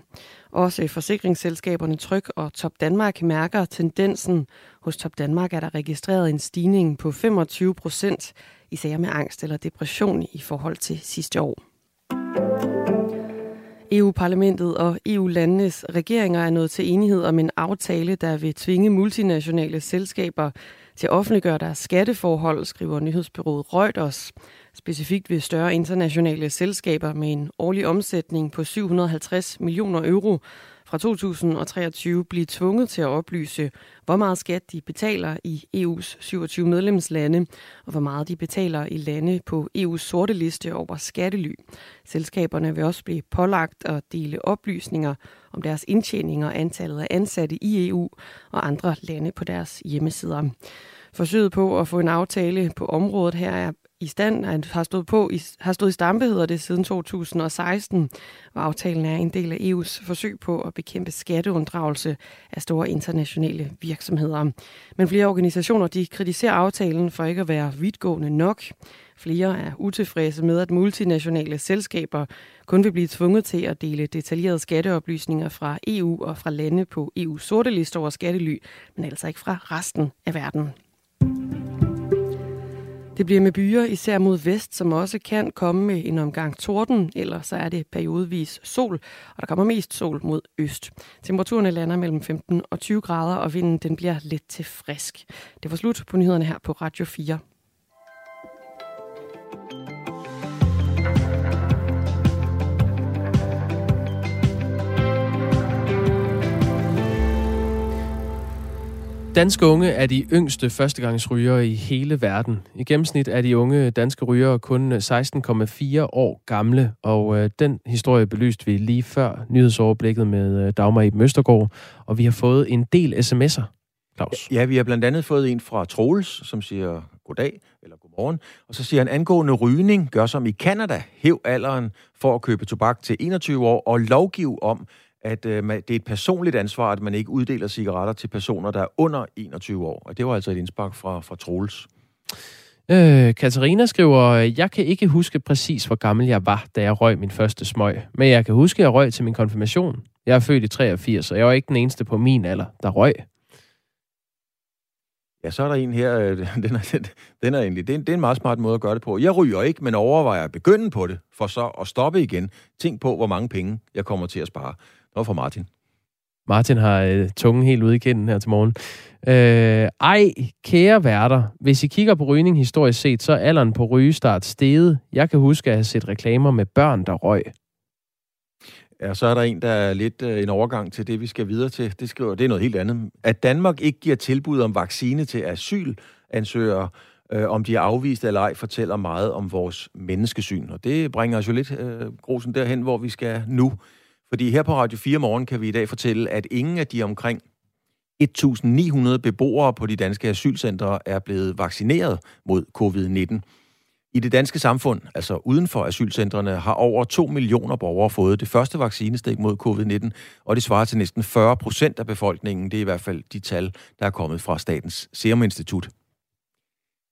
[SPEAKER 5] Også forsikringsselskaberne Tryg og Top Danmark mærker tendensen. Hos Top Danmark er der registreret en stigning på 25 procent i sager med angst eller depression i forhold til sidste år. EU-parlamentet og EU-landenes regeringer er nået til enighed om en aftale, der vil tvinge multinationale selskaber til at offentliggøre deres skatteforhold, skriver nyhedsbyrået Reuters. Specifikt vil større internationale selskaber med en årlig omsætning på 750 millioner euro fra 2023 blive tvunget til at oplyse, hvor meget skat de betaler i EU's 27 medlemslande, og hvor meget de betaler i lande på EU's sorte liste over skattely. Selskaberne vil også blive pålagt at dele oplysninger om deres indtjening og antallet af ansatte i EU og andre lande på deres hjemmesider. Forsøget på at få en aftale på området her er i stand, han har stået, på, har stået i stampe, hedder det, siden 2016, og aftalen er en del af EU's forsøg på at bekæmpe skatteunddragelse af store internationale virksomheder. Men flere organisationer de kritiserer aftalen for ikke at være vidtgående nok. Flere er utilfredse med, at multinationale selskaber kun vil blive tvunget til at dele detaljerede skatteoplysninger fra EU og fra lande på EU's sorte liste over skattely, men altså ikke fra resten af verden. Det bliver med byer især mod vest, som også kan komme med en omgang torden, eller så er det periodevis sol, og der kommer mest sol mod øst. Temperaturerne lander mellem 15 og 20 grader, og vinden den bliver lidt til frisk. Det var slut på nyhederne her på Radio 4.
[SPEAKER 1] Danske unge er de yngste førstegangsrygere i hele verden. I gennemsnit er de unge danske rygere kun 16,4 år gamle, og øh, den historie belyste vi lige før nyhedsoverblikket med øh, Dagmar i Møstergaard, og vi har fået en del sms'er. Claus.
[SPEAKER 2] Ja, vi har blandt andet fået en fra Troels, som siger goddag eller godmorgen, og så siger han, angående rygning, gør som i Kanada, hæv alderen for at købe tobak til 21 år og lovgiv om, at øh, det er et personligt ansvar, at man ikke uddeler cigaretter til personer, der er under 21 år. Og det var altså et indspark fra, fra Troels.
[SPEAKER 1] Øh, Katarina skriver, jeg kan ikke huske præcis, hvor gammel jeg var, da jeg røg min første smøg. Men jeg kan huske, at jeg røg til min konfirmation. Jeg er født i 83, og jeg var ikke den eneste på min alder, der røg.
[SPEAKER 2] Ja, så er der en her, øh, den er, den er egentlig, det er, en, det er en meget smart måde at gøre det på. Jeg ryger ikke, men overvejer at begynde på det, for så at stoppe igen. Tænk på, hvor mange penge jeg kommer til at spare. Det var fra Martin.
[SPEAKER 1] Martin har øh, tungen helt ude i kinden her til morgen. Øh, ej, kære værter, hvis I kigger på rygning historisk set, så er alderen på rygestart steget. Jeg kan huske at have set reklamer med børn, der røg.
[SPEAKER 2] Ja, så er der en, der er lidt øh, en overgang til det, vi skal videre til. Det skriver, det er noget helt andet. At Danmark ikke giver tilbud om vaccine til asylansøgere, øh, om de er afvist eller ej, fortæller meget om vores menneskesyn. Og det bringer os jo lidt, øh, Grosen, derhen, hvor vi skal nu. Fordi her på Radio 4 morgen kan vi i dag fortælle, at ingen af de omkring 1.900 beboere på de danske asylcentre er blevet vaccineret mod covid-19. I det danske samfund, altså uden for asylcentrene, har over 2 millioner borgere fået det første vaccinestik mod covid-19, og det svarer til næsten 40 procent af befolkningen. Det er i hvert fald de tal, der er kommet fra Statens Serum Institut.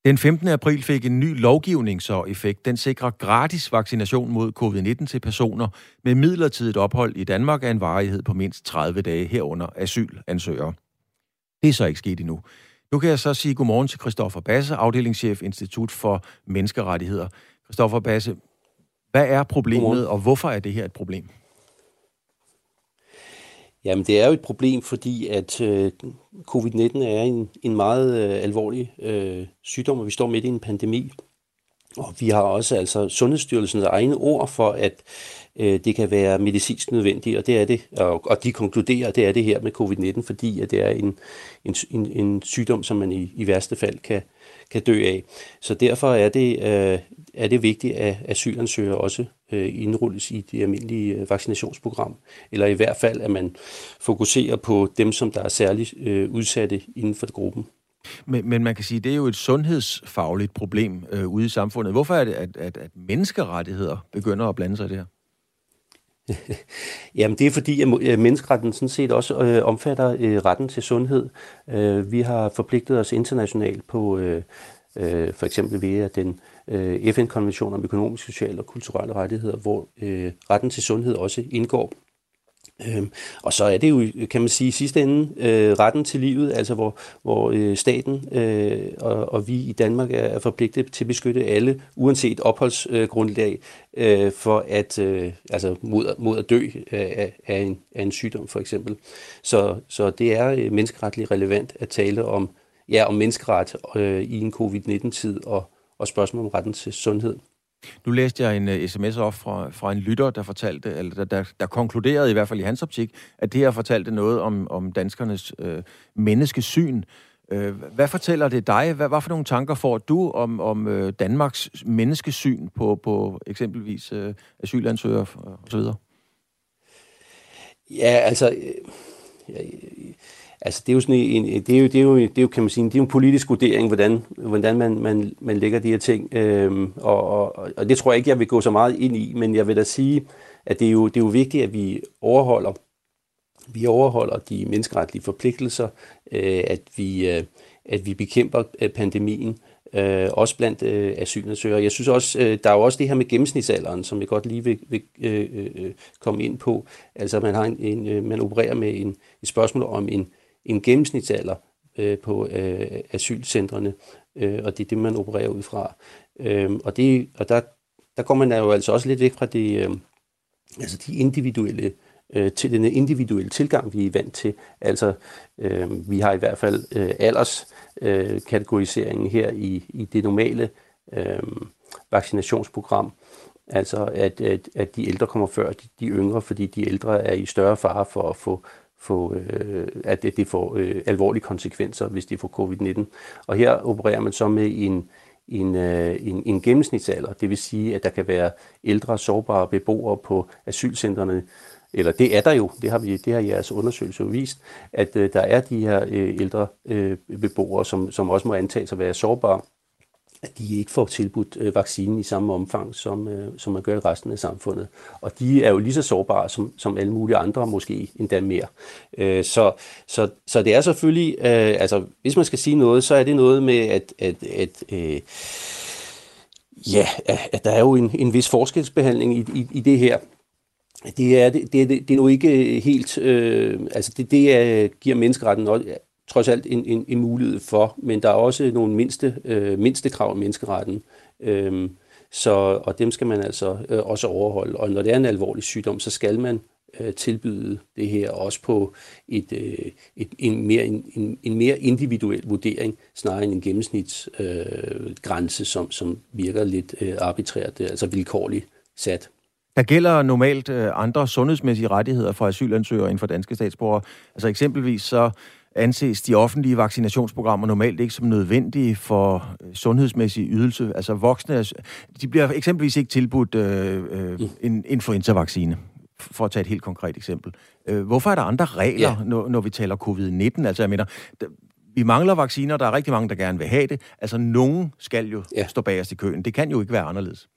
[SPEAKER 2] Den 15. april fik en ny lovgivning så effekt. Den sikrer gratis vaccination mod covid-19 til personer med midlertidigt ophold i Danmark af en varighed på mindst 30 dage herunder asylansøgere. Det er så ikke sket endnu. Nu kan jeg så sige godmorgen til Christoffer Basse, afdelingschef Institut for Menneskerettigheder. Christoffer Basse, hvad er problemet, godmorgen. og hvorfor er det her et problem?
[SPEAKER 8] Jamen, det er jo et problem, fordi at øh, covid-19 er en, en meget øh, alvorlig øh, sygdom, og vi står midt i en pandemi. Og vi har også altså Sundhedsstyrelsens egne ord for, at øh, det kan være medicinsk nødvendigt, og det er det. Og, og de konkluderer, at det er det her med covid-19, fordi at det er en, en, en, en sygdom, som man i, i værste fald kan, kan dø af. Så derfor er det, øh, er det vigtigt, at asylansøgere også øh, indrulles i det almindelige øh, vaccinationsprogram, eller i hvert fald, at man fokuserer på dem, som der er særligt øh, udsatte inden for gruppen.
[SPEAKER 2] Men, men man kan sige, at det er jo et sundhedsfagligt problem øh, ude i samfundet. Hvorfor er det, at, at, at menneskerettigheder begynder at blande sig i det her?
[SPEAKER 8] Jamen det er fordi, at menneskeretten sådan set også øh, omfatter øh, retten til sundhed. Øh, vi har forpligtet os internationalt på øh, øh, for eksempel ved at den øh, FN-konvention om økonomiske, sociale og kulturelle rettigheder, hvor øh, retten til sundhed også indgår. Øhm, og så er det jo, kan man sige, i sidste ende øh, retten til livet, altså hvor, hvor øh, staten øh, og, og vi i Danmark er, er forpligtet til at beskytte alle, uanset opholdsgrundlag, øh, for at, øh, altså mod, mod at dø af, af, en, af en sygdom for eksempel. Så, så det er øh, menneskeretligt relevant at tale om, ja, om menneskeret øh, i en covid-19-tid og, og spørgsmål om retten til sundhed.
[SPEAKER 2] Nu læste jeg en øh, uh, sms op fra, fra en lytter, der fortalte, eller der, der, der konkluderede i hvert fald i hans optik, at det her fortalte noget om, om danskernes uh, menneskesyn. Uh, hvad fortæller det dig? Hvad, hvad for nogle tanker får du om, om uh, Danmarks menneskesyn på, på eksempelvis uh, asylansøgere osv.?
[SPEAKER 8] Ja, altså... Ja, Altså, det er jo sådan en, det er jo, det er jo, det er jo, kan man sige, det er jo en politisk vurdering, hvordan, hvordan man, man, man lægger de her ting. Øhm, og, og, og, det tror jeg ikke, jeg vil gå så meget ind i, men jeg vil da sige, at det er jo, det er jo vigtigt, at vi overholder, vi overholder de menneskeretlige forpligtelser, øh, at, vi, øh, at vi bekæmper øh, pandemien, øh, også blandt øh, asylansøgere. Jeg synes også, øh, der er jo også det her med gennemsnitsalderen, som jeg godt lige vil, vil øh, øh, komme ind på. Altså man, har en, en, øh, man opererer med en, et spørgsmål om en en gennemsnitsalder øh, på øh, asylcentrene, øh, og det er det, man opererer ud fra. Øh, og det, og der, der går man jo altså også lidt væk fra det, øh, altså de individuelle øh, til den individuelle tilgang, vi er vant til. Altså, øh, vi har i hvert fald øh, alderskategoriseringen øh, her i, i det normale øh, vaccinationsprogram. Altså, at, at, at de ældre kommer før de, de yngre, fordi de ældre er i større fare for at få få, øh, at det, får øh, alvorlige konsekvenser, hvis de får covid-19. Og her opererer man så med en, en, øh, en, en gennemsnitsalder. Det vil sige, at der kan være ældre, sårbare beboere på asylcentrene, eller det er der jo, det har, vi, det har jeres undersøgelse jo vist, at øh, der er de her øh, ældre øh, beboere, som, som også må antages at være sårbare at de ikke får tilbudt øh, vaccinen i samme omfang, som, øh, som man gør i resten af samfundet. Og de er jo lige så sårbare som, som alle mulige andre, måske endda mere. Øh, så, så, så det er selvfølgelig, øh, altså hvis man skal sige noget, så er det noget med, at, at, at øh, ja, at der er jo en, en vis forskelsbehandling i, i, i det her. Det er, det, det, det er nu ikke helt, øh, altså det, det er, giver menneskeretten også, trods alt en, en, en mulighed for, men der er også nogle mindste, øh, mindste krav i menneskeretten, øh, så, og dem skal man altså øh, også overholde. Og når det er en alvorlig sygdom, så skal man øh, tilbyde det her også på et, øh, et, en, mere, en, en mere individuel vurdering, snarere end en gennemsnitsgrænse, øh, som, som virker lidt øh, arbitrært, øh, altså vilkårligt sat.
[SPEAKER 2] Der gælder normalt øh, andre sundhedsmæssige rettigheder for asylansøgere end for danske statsborgere. Altså eksempelvis så anses de offentlige vaccinationsprogrammer normalt ikke som nødvendige for øh, sundhedsmæssig ydelse. Altså voksne, de bliver eksempelvis ikke tilbudt øh, øh, mm. en influenza-vaccine, for at tage et helt konkret eksempel. Øh, hvorfor er der andre regler, ja. når, når vi taler covid-19? Altså jeg mener, vi mangler vacciner, der er rigtig mange, der gerne vil have det. Altså nogen skal jo ja. stå bagerst i køen. Det kan jo ikke være anderledes.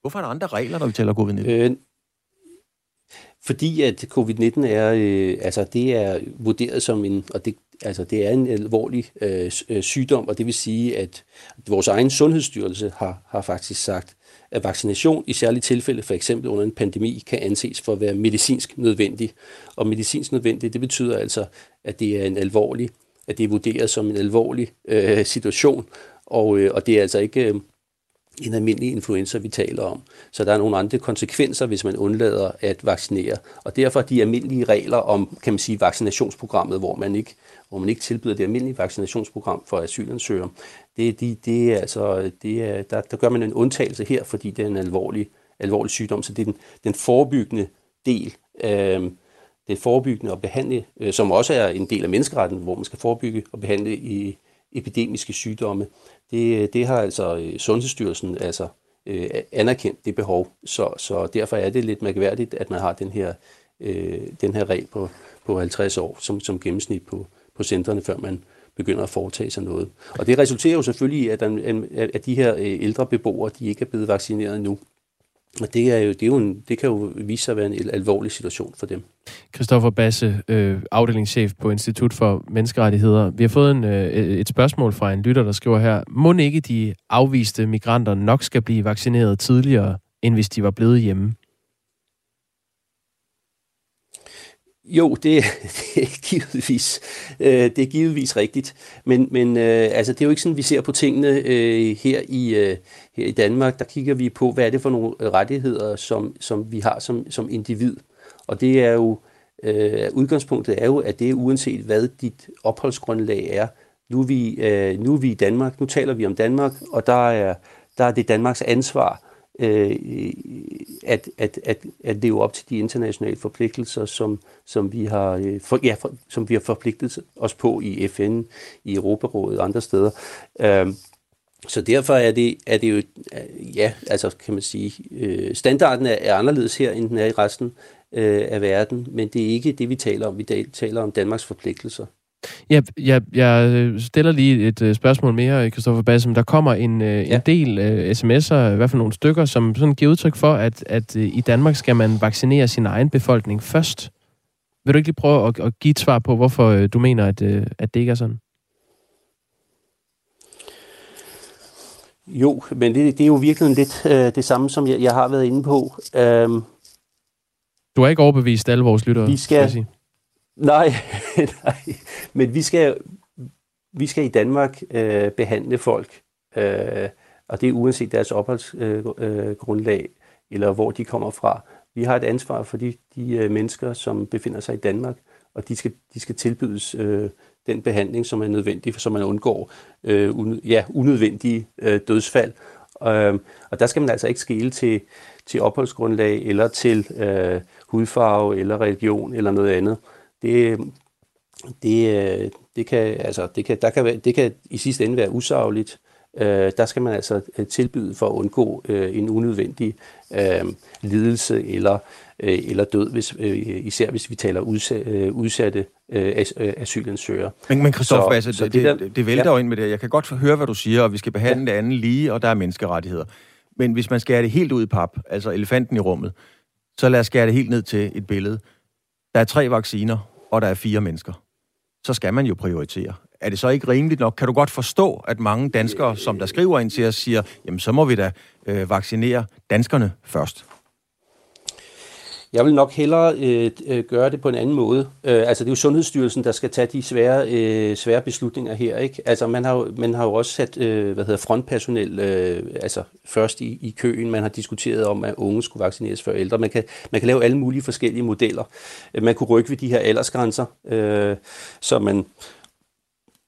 [SPEAKER 2] Hvorfor er der andre regler, når vi taler covid-19? Øh,
[SPEAKER 8] fordi at covid-19 er, øh, altså det er vurderet som en, og det, altså det er en alvorlig øh, øh, sygdom, og det vil sige, at vores egen sundhedsstyrelse har, har faktisk sagt, at vaccination i særlige tilfælde, for eksempel under en pandemi, kan anses for at være medicinsk nødvendig. Og medicinsk nødvendig, det betyder altså, at det er en alvorlig, at det er vurderet som en alvorlig øh, situation, og, øh, og det er altså ikke øh, en almindelig influenza, vi taler om. Så der er nogle andre konsekvenser, hvis man undlader at vaccinere. Og derfor de almindelige regler om, kan man sige, vaccinationsprogrammet, hvor man ikke, hvor man ikke tilbyder det almindelige vaccinationsprogram for asylansøgere, det, det, det er altså, det er, der, der gør man en undtagelse her, fordi det er en alvorlig, alvorlig sygdom. Så det er den, den forebyggende del, øh, det forebyggende og behandle, øh, som også er en del af menneskeretten, hvor man skal forebygge og behandle i epidemiske sygdomme det, øh, det har altså øh, Sundhedsstyrelsen altså øh, anerkendt det behov, så, så derfor er det lidt mærkværdigt, at man har den her, øh, den her regel på, på 50 år som, som gennemsnit på, på centrene, før man begynder at foretage sig noget. Og det resulterer jo selvfølgelig i, at, at de her øh, ældre beboere, de ikke er blevet vaccineret nu. Og det, er jo, det, er jo en, det kan jo vise sig at være en alvorlig situation for dem.
[SPEAKER 1] Christoffer Basse, øh, afdelingschef på Institut for Menneskerettigheder. Vi har fået en, øh, et spørgsmål fra en lytter, der skriver her. Må ikke de afviste migranter nok skal blive vaccineret tidligere, end hvis de var blevet hjemme?
[SPEAKER 8] Jo, det, det er givetvis, øh, det er givetvis rigtigt, men, men øh, altså, det er jo ikke sådan, vi ser på tingene øh, her, i, øh, her i Danmark. Der kigger vi på, hvad er det for nogle øh, rettigheder, som, som vi har som, som individ. Og det er jo, øh, udgangspunktet er jo, at det er uanset hvad dit opholdsgrundlag er. Nu er, vi, øh, nu er vi i Danmark, nu taler vi om Danmark, og der er, der er det Danmarks ansvar øh, at, at, at, at leve op til de internationale forpligtelser, som, som, vi har, øh, for, ja, for, som vi har forpligtet os på i FN, i Europarådet og andre steder. Øh, så derfor er det, er det jo, øh, ja, altså kan man sige, øh, standarden er, er anderledes her, end den er i resten øh, af verden, men det er ikke det, vi taler om. Vi taler om Danmarks forpligtelser.
[SPEAKER 1] Ja, jeg, jeg stiller lige et uh, spørgsmål mere, Christoffer Bassem. Der kommer en, uh, ja. en del uh, sms'er, i hvert fald nogle stykker, som sådan giver udtryk for, at, at uh, i Danmark skal man vaccinere sin egen befolkning først. Vil du ikke lige prøve at, at give et svar på, hvorfor uh, du mener, at, uh, at det ikke er sådan?
[SPEAKER 8] Jo, men det, det er jo virkelig lidt uh, det samme, som jeg, jeg har været inde på. Uh,
[SPEAKER 1] du har ikke overbevist alle vores lyttere, vi skal, skal jeg sige.
[SPEAKER 8] Nej, nej. Men vi skal, vi skal i Danmark øh, behandle folk, øh, og det er uanset deres opholdsgrundlag, øh, eller hvor de kommer fra. Vi har et ansvar for de, de øh, mennesker, som befinder sig i Danmark, og de skal, de skal tilbydes øh, den behandling, som er nødvendig, så man undgår øh, un, ja, unødvendige øh, dødsfald. Øh, og der skal man altså ikke skele til, til opholdsgrundlag, eller til øh, hudfarve, eller religion, eller noget andet det, det, det kan, altså, det kan, der kan, være, det kan i sidste ende være usagligt. Øh, der skal man altså øh, tilbyde for at undgå øh, en unødvendig øh, lidelse eller, øh, eller død, hvis, øh, især hvis vi taler udsatte, øh, udsatte øh, asylansøgere.
[SPEAKER 2] Men, men Christoffer, altså, det, det, det vælter ja. jo ind med det. Jeg kan godt høre, hvad du siger, og vi skal behandle ja. det andet lige, og der er menneskerettigheder. Men hvis man skærer det helt ud i pap, altså elefanten i rummet, så lad os skære det helt ned til et billede. Der er tre vacciner, og der er fire mennesker. Så skal man jo prioritere. Er det så ikke rimeligt nok? Kan du godt forstå, at mange danskere, som der skriver ind til os, siger, jamen så må vi da øh, vaccinere danskerne først?
[SPEAKER 8] Jeg vil nok hellere øh, øh, gøre det på en anden måde. Øh, altså det er jo Sundhedsstyrelsen, der skal tage de svære, øh, svære beslutninger her. Ikke? Altså man har, jo, man har jo også sat øh, hvad hedder, frontpersonel øh, altså først i, i køen. Man har diskuteret om, at unge skulle vaccineres før ældre. Man kan, man kan lave alle mulige forskellige modeller. Man kunne rykke ved de her aldersgrænser, øh, så man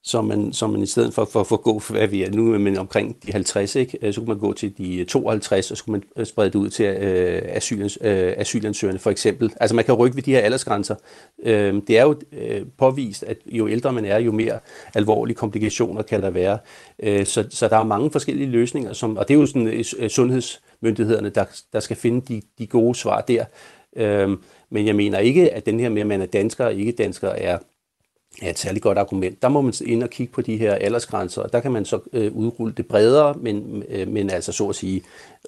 [SPEAKER 8] så man, så man i stedet for, for, for at gå, hvad vi er nu, men omkring de 50, ikke? Øh, så kunne man gå til de 52, og så kunne man øh, sprede det ud til øh, asyl, øh, asylansøgerne for eksempel. Altså man kan rykke ved de her aldersgrænser. Øh, det er jo øh, påvist, at jo ældre man er, jo mere alvorlige komplikationer kan der være. Øh, så, så der er mange forskellige løsninger, som, og det er jo sådan øh, øh sundhedsmyndighederne, der, der skal finde de, de gode svar der. Øh, men jeg mener ikke, at den her med, at man er dansker og ikke dansker, er er et særligt godt argument. Der må man ind og kigge på de her aldersgrænser, og der kan man så øh, udrulle det bredere, men, øh, men altså så at sige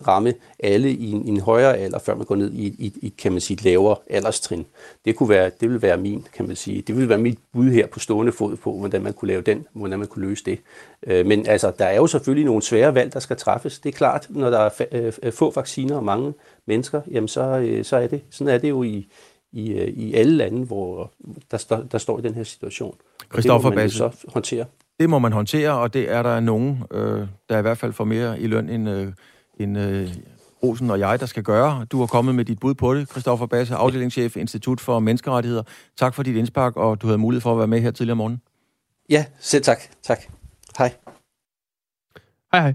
[SPEAKER 8] ramme alle i en, i en højere alder, før man går ned i, i, i kan man sige, et lavere alderstrin. Det, kunne være, det vil være min, kan man sige, det vil være mit bud her på stående fod på, hvordan man kunne lave den, hvordan man kunne løse det. Øh, men altså, der er jo selvfølgelig nogle svære valg, der skal træffes. Det er klart, når der er øh, øh, få vacciner og mange mennesker, jamen så, øh, så er det, sådan er det jo i, i, øh, i alle lande, hvor der, står, der står i den her situation.
[SPEAKER 2] Christoffer Basse,
[SPEAKER 8] så håndtere.
[SPEAKER 2] Det må man håndtere, og det er der nogen, øh, der i hvert fald får mere i løn end, øh, end øh, Rosen og jeg, der skal gøre. Du har kommet med dit bud på det, Christoffer Basse, afdelingschef Institut for Menneskerettigheder. Tak for dit indspark, og du havde mulighed for at være med her tidligere om morgenen.
[SPEAKER 8] Ja, selv tak. Tak. Hej.
[SPEAKER 1] Hej, hej.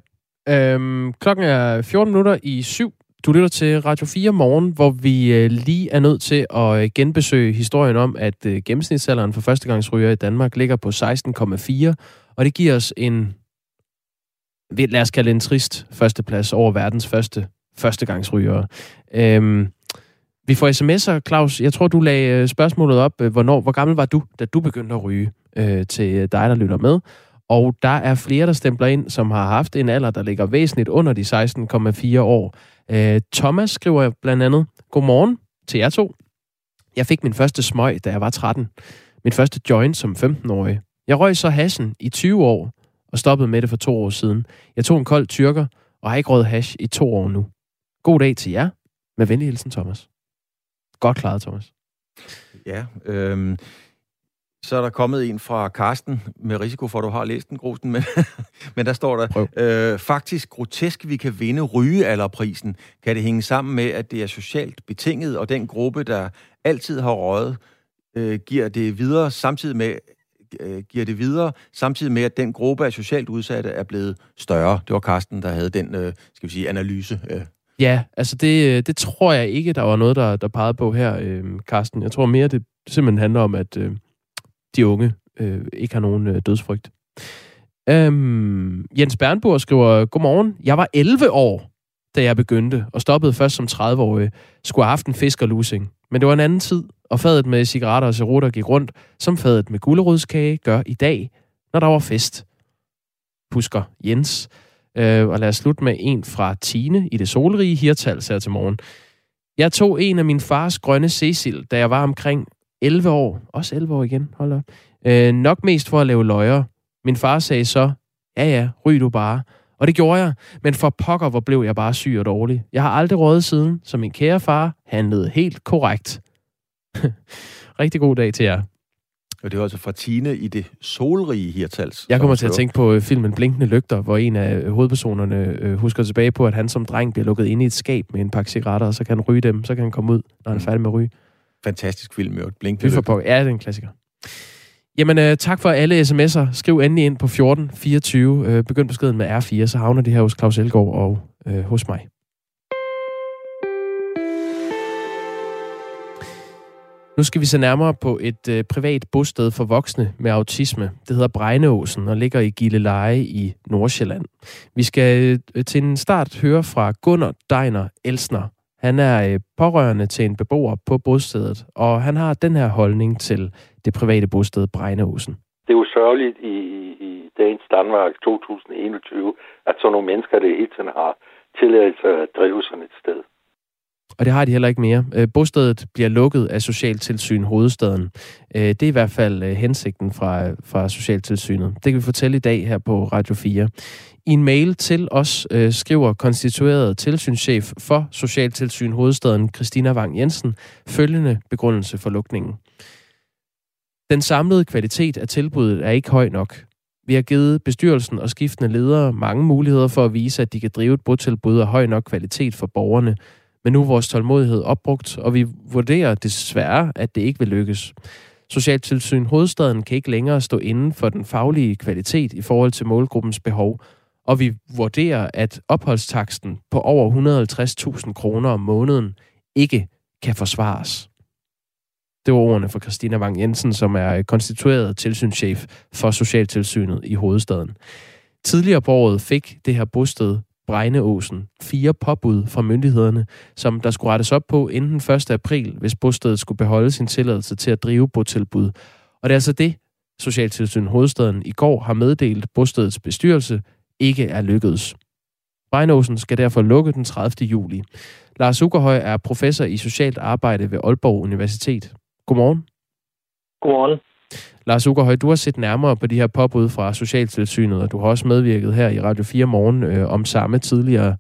[SPEAKER 1] Øhm, klokken er 14 minutter i syv. Du lytter til Radio 4 morgen, hvor vi øh, lige er nødt til at øh, genbesøge historien om, at øh, gennemsnitsalderen for førstegangsryger i Danmark ligger på 16,4, og det giver os en, lad os kalde en trist førsteplads over verdens første førstegangsrygere. Øhm, vi får sms'er, Claus. Jeg tror, du lagde spørgsmålet op. Hvornår, hvor gammel var du, da du begyndte at ryge øh, til dig, der lytter med? Og der er flere, der stempler ind, som har haft en alder, der ligger væsentligt under de 16,4 år. Øh, Thomas skriver blandt andet, Godmorgen til jer to. Jeg fik min første smøg, da jeg var 13. Min første joint som 15-årig. Jeg røg så hassen i 20 år og stoppede med det for to år siden. Jeg tog en kold tyrker og har ikke røget hash i to år nu. God dag til jer. Med venlig hilsen, Thomas. Godt klaret, Thomas.
[SPEAKER 2] Ja, øh, så er der kommet en fra Karsten, med risiko for, at du har læst den, Grusten, men, men der står der, øh, faktisk grotesk, vi kan vinde rygealderprisen. Kan det hænge sammen med, at det er socialt betinget, og den gruppe, der altid har røget, øh, giver det videre, samtidig med, øh, giver det videre, samtidig med, at den gruppe af socialt udsatte er blevet større. Det var Karsten, der havde den, øh, skal vi sige, analyse. Øh.
[SPEAKER 1] Ja, altså det, øh, det tror jeg ikke, der var noget, der, der pegede på her, øh, Karsten. Jeg tror mere, det simpelthen handler om, at... Øh, de unge øh, ikke har nogen øh, dødsfrygt. Øhm, Jens Bernburg skriver, Godmorgen, jeg var 11 år, da jeg begyndte, og stoppede først som 30-årig. Skulle have haft en fiskerlusing. Men det var en anden tid, og fadet med cigaretter og cerutter gik rundt, som fadet med gulerodskage gør i dag, når der var fest. Husker Jens. Øh, og lad os slutte med en fra Tine i det solrige Hirtals her til morgen. Jeg tog en af min fars grønne Cecil, da jeg var omkring 11 år. Også 11 år igen, hold op. Øh, nok mest for at lave løjer. Min far sagde så, ja ja, ryg du bare. Og det gjorde jeg, men for pokker, hvor blev jeg bare syg og dårlig. Jeg har aldrig rådet siden, så min kære far handlede helt korrekt. Rigtig god dag til jer.
[SPEAKER 2] Og det var altså fra Tine i det solrige Hirtals.
[SPEAKER 1] Jeg kommer til at tænke på øh, filmen Blinkende Lygter, hvor en af hovedpersonerne øh, husker tilbage på, at han som dreng bliver lukket ind i et skab med en pakke cigaretter, og så kan han ryge dem, så kan han komme ud, når han er færdig med at ryge
[SPEAKER 2] fantastisk film, jo. Blink
[SPEAKER 1] Vi får. Ja, det er en klassiker. Jamen, øh, tak for alle sms'er. Skriv endelig ind på 1424. Øh, begynd beskeden med R4, så havner det her hos Claus Elgaard og øh, hos mig. Nu skal vi se nærmere på et øh, privat bosted for voksne med autisme. Det hedder Brejneåsen og ligger i Gilleleje i Nordsjælland. Vi skal øh, til en start høre fra Gunnar Deiner Elsner, han er øh, pårørende til en beboer på bostedet, og han har den her holdning til det private bosted Brejnehusen.
[SPEAKER 9] Det er jo sørgeligt i, i dagens Danmark 2021, at sådan nogle mennesker, det hele tiden har tilladelse at drive sådan et sted.
[SPEAKER 1] Og det har de heller ikke mere. Øh, bostedet bliver lukket af Socialtilsyn Hovedstaden. Øh, det er i hvert fald øh, hensigten fra, fra Socialtilsynet. Det kan vi fortælle i dag her på Radio 4. I en mail til os øh, skriver konstitueret tilsynschef for Socialtilsyn Hovedstaden Christina Wang Jensen følgende begrundelse for lukningen. Den samlede kvalitet af tilbuddet er ikke høj nok. Vi har givet bestyrelsen og skiftende ledere mange muligheder for at vise, at de kan drive et botilbud af høj nok kvalitet for borgerne, men nu er vores tålmodighed opbrugt, og vi vurderer desværre, at det ikke vil lykkes. Socialtilsyn Hovedstaden kan ikke længere stå inden for den faglige kvalitet i forhold til målgruppens behov, og vi vurderer, at opholdstaksten på over 150.000 kroner om måneden ikke kan forsvares. Det var ordene fra Christina Wang Jensen, som er konstitueret tilsynschef for Socialtilsynet i hovedstaden. Tidligere på året fik det her bosted Bregneåsen. fire påbud fra myndighederne, som der skulle rettes op på inden 1. april, hvis bostedet skulle beholde sin tilladelse til at drive botilbud. Og det er altså det, Socialtilsynet Hovedstaden i går har meddelt bostedets bestyrelse ikke er lykkedes. Bregneåsen skal derfor lukke den 30. juli. Lars Ugerhøj er professor i socialt arbejde ved Aalborg Universitet. Godmorgen.
[SPEAKER 10] Godmorgen.
[SPEAKER 1] Lars Ugerhøj, du har set nærmere på de her påbud fra Socialtilsynet, og du har også medvirket her i Radio 4 Morgen øh, om samme tidligere.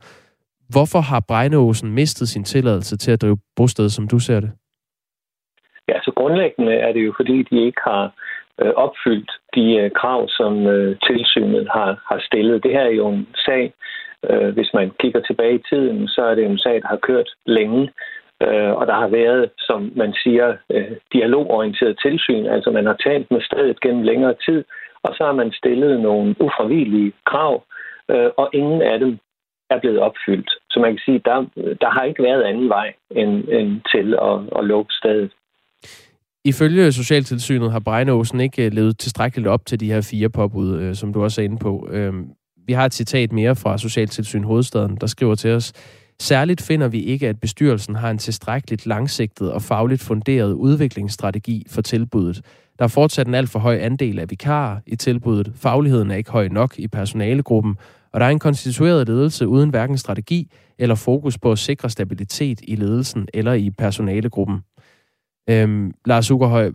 [SPEAKER 1] Hvorfor har Brejneåsen mistet sin tilladelse til at drive bosted, som du ser det?
[SPEAKER 10] Ja, så grundlæggende er det jo, fordi de ikke har øh, opfyldt de øh, krav, som øh, tilsynet har, har stillet. Det her er jo en sag, øh, hvis man kigger tilbage i tiden, så er det en sag, der har kørt længe. Øh, Øh, og der har været, som man siger, øh, dialogorienteret tilsyn. Altså man har talt med stedet gennem længere tid, og så har man stillet nogle ufravigelige krav, øh, og ingen af dem er blevet opfyldt. Så man kan sige, der, der har ikke været anden vej end, end til at, at lukke stedet.
[SPEAKER 1] Ifølge Socialtilsynet har Brejnåsen ikke øh, levet tilstrækkeligt op til de her fire påbud, øh, som du også er inde på. Øhm, vi har et citat mere fra Socialtilsyn Hovedstaden, der skriver til os, Særligt finder vi ikke, at bestyrelsen har en tilstrækkeligt langsigtet og fagligt funderet udviklingsstrategi for tilbuddet. Der er fortsat en alt for høj andel af vikarer i tilbuddet. Fagligheden er ikke høj nok i personalegruppen, og der er en konstitueret ledelse uden hverken strategi eller fokus på at sikre stabilitet i ledelsen eller i personalegruppen. Øhm, Lars Ugerhøj,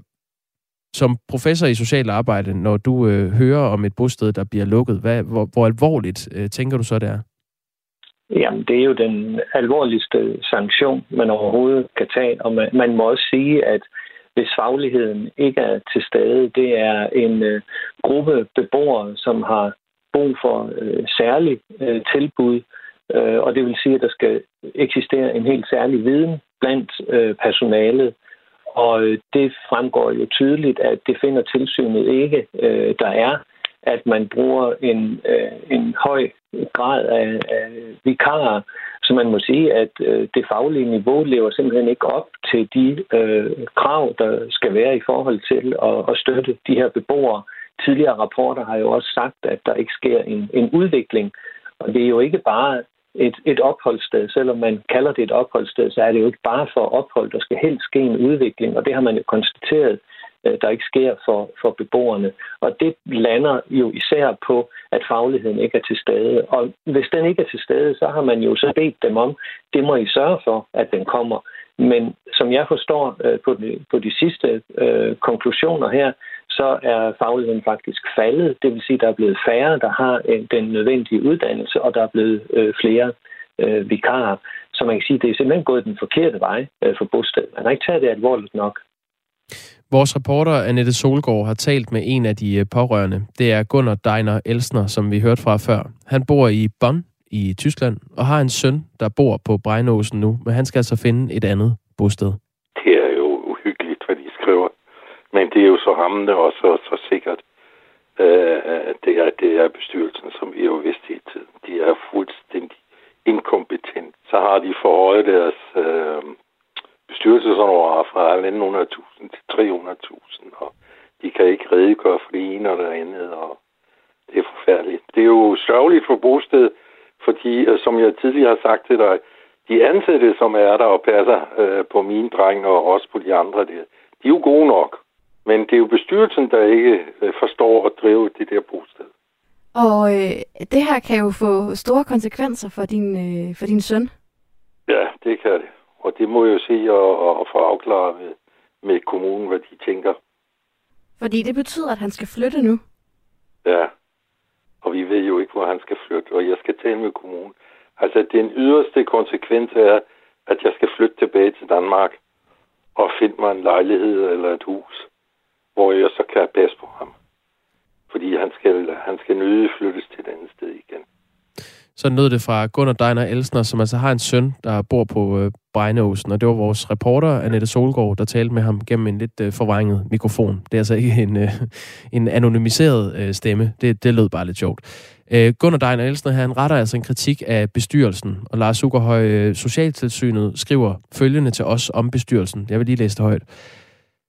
[SPEAKER 1] som professor i social arbejde, når du øh, hører om et bosted, der bliver lukket, hvad, hvor, hvor alvorligt øh, tænker du så, det er?
[SPEAKER 10] Jamen, det er jo den alvorligste sanktion, man overhovedet kan tage. Og man, man må også sige, at hvis fagligheden ikke er til stede, det er en øh, gruppe beboere, som har brug for øh, særlig øh, tilbud, øh, og det vil sige, at der skal eksistere en helt særlig viden blandt øh, personalet. Og øh, det fremgår jo tydeligt, at det finder tilsynet ikke, øh, der er at man bruger en, øh, en høj grad af, af vikarer, så man må sige, at øh, det faglige niveau lever simpelthen ikke op til de øh, krav, der skal være i forhold til at, at støtte de her beboere. Tidligere rapporter har jo også sagt, at der ikke sker en, en udvikling, og det er jo ikke bare et, et opholdssted. Selvom man kalder det et opholdssted, så er det jo ikke bare for ophold. Der skal helst ske en udvikling, og det har man jo konstateret Øh, der ikke sker for, for beboerne. Og det lander jo især på, at fagligheden ikke er til stede. Og hvis den ikke er til stede, så har man jo så bedt dem om, det må I sørge for, at den kommer. Men som jeg forstår øh, på, de, på de sidste øh, konklusioner her, så er fagligheden faktisk faldet. Det vil sige, at der er blevet færre, der har øh, den nødvendige uddannelse, og der er blevet øh, flere øh, vikarer. Så man kan sige, at det er simpelthen gået den forkerte vej øh, for bostedet. Man har ikke taget det alvorligt nok.
[SPEAKER 1] Vores reporter Annette Solgaard har talt med en af de øh, pårørende. Det er Gunnar Deiner Elsner, som vi hørte fra før. Han bor i Bonn i Tyskland og har en søn, der bor på Brejnåsen nu, men han skal altså finde et andet bosted.
[SPEAKER 9] Det er jo uhyggeligt, hvad de skriver. Men det er jo så rammende og så, så sikkert. Øh, det, er, det er bestyrelsen, som vi jo vidste i tiden. De er fuldstændig inkompetent. Så har de forhøjet deres øh, bestyrelseshonorar fra 1.500.000 til 300.000, og de kan ikke redegøre for det ene og det andet, og det er forfærdeligt. Det er jo sørgeligt for bosted, fordi, øh, som jeg tidligere har sagt til dig, de ansatte, som er der og passer øh, på mine drenge og også på de andre der, de er jo gode nok. Men det er jo bestyrelsen, der ikke øh, forstår at drive det der bosted.
[SPEAKER 11] Og øh, det her kan jo få store konsekvenser for din, øh, for din søn.
[SPEAKER 9] Ja, det kan det. Og det må jeg jo se og, og få afklaret med, med kommunen, hvad de tænker.
[SPEAKER 11] Fordi det betyder, at han skal flytte nu?
[SPEAKER 9] Ja. Og vi ved jo ikke, hvor han skal flytte, og jeg skal tale med kommunen. Altså, den yderste konsekvens er, at jeg skal flytte tilbage til Danmark og finde mig en lejlighed eller et hus, hvor jeg så kan passe på ham. Fordi han skal, han skal nøde flyttes til et andet sted igen.
[SPEAKER 1] Så nød det fra Gunnar Deiner Elsner, som altså har en søn, der bor på øh, Brejneåsen, og det var vores reporter, Annette Solgaard, der talte med ham gennem en lidt øh, forvrænget mikrofon. Det er altså ikke en, øh, en anonymiseret øh, stemme. Det, det lød bare lidt sjovt. Øh, Gunnar Deiner Elsner, han retter altså en kritik af bestyrelsen, og Lars Sukkerhøj, øh, Socialtilsynet, skriver følgende til os om bestyrelsen. Jeg vil lige læse det højt.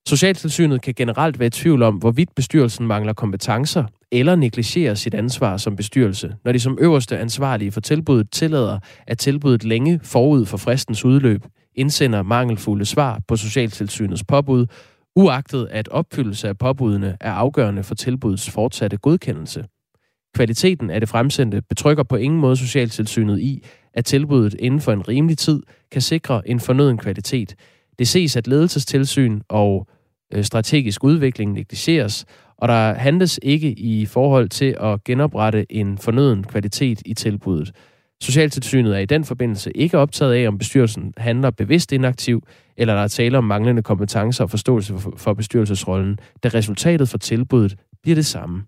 [SPEAKER 1] Socialtilsynet kan generelt være i tvivl om, hvorvidt bestyrelsen mangler kompetencer eller negligerer sit ansvar som bestyrelse, når de som øverste ansvarlige for tilbuddet tillader, at tilbuddet længe forud for fristens udløb indsender mangelfulde svar på Socialtilsynets påbud, uagtet at opfyldelse af påbudene er afgørende for tilbudets fortsatte godkendelse. Kvaliteten af det fremsendte betrykker på ingen måde Socialtilsynet i, at tilbuddet inden for en rimelig tid kan sikre en fornøden kvalitet. Det ses, at ledelsestilsyn og øh, strategisk udvikling negligeres, og der handles ikke i forhold til at genoprette en fornøden kvalitet i tilbuddet. Socialtilsynet er i den forbindelse ikke optaget af, om bestyrelsen handler bevidst inaktiv, eller der er tale om manglende kompetencer og forståelse for bestyrelsesrollen, da resultatet for tilbuddet bliver det samme.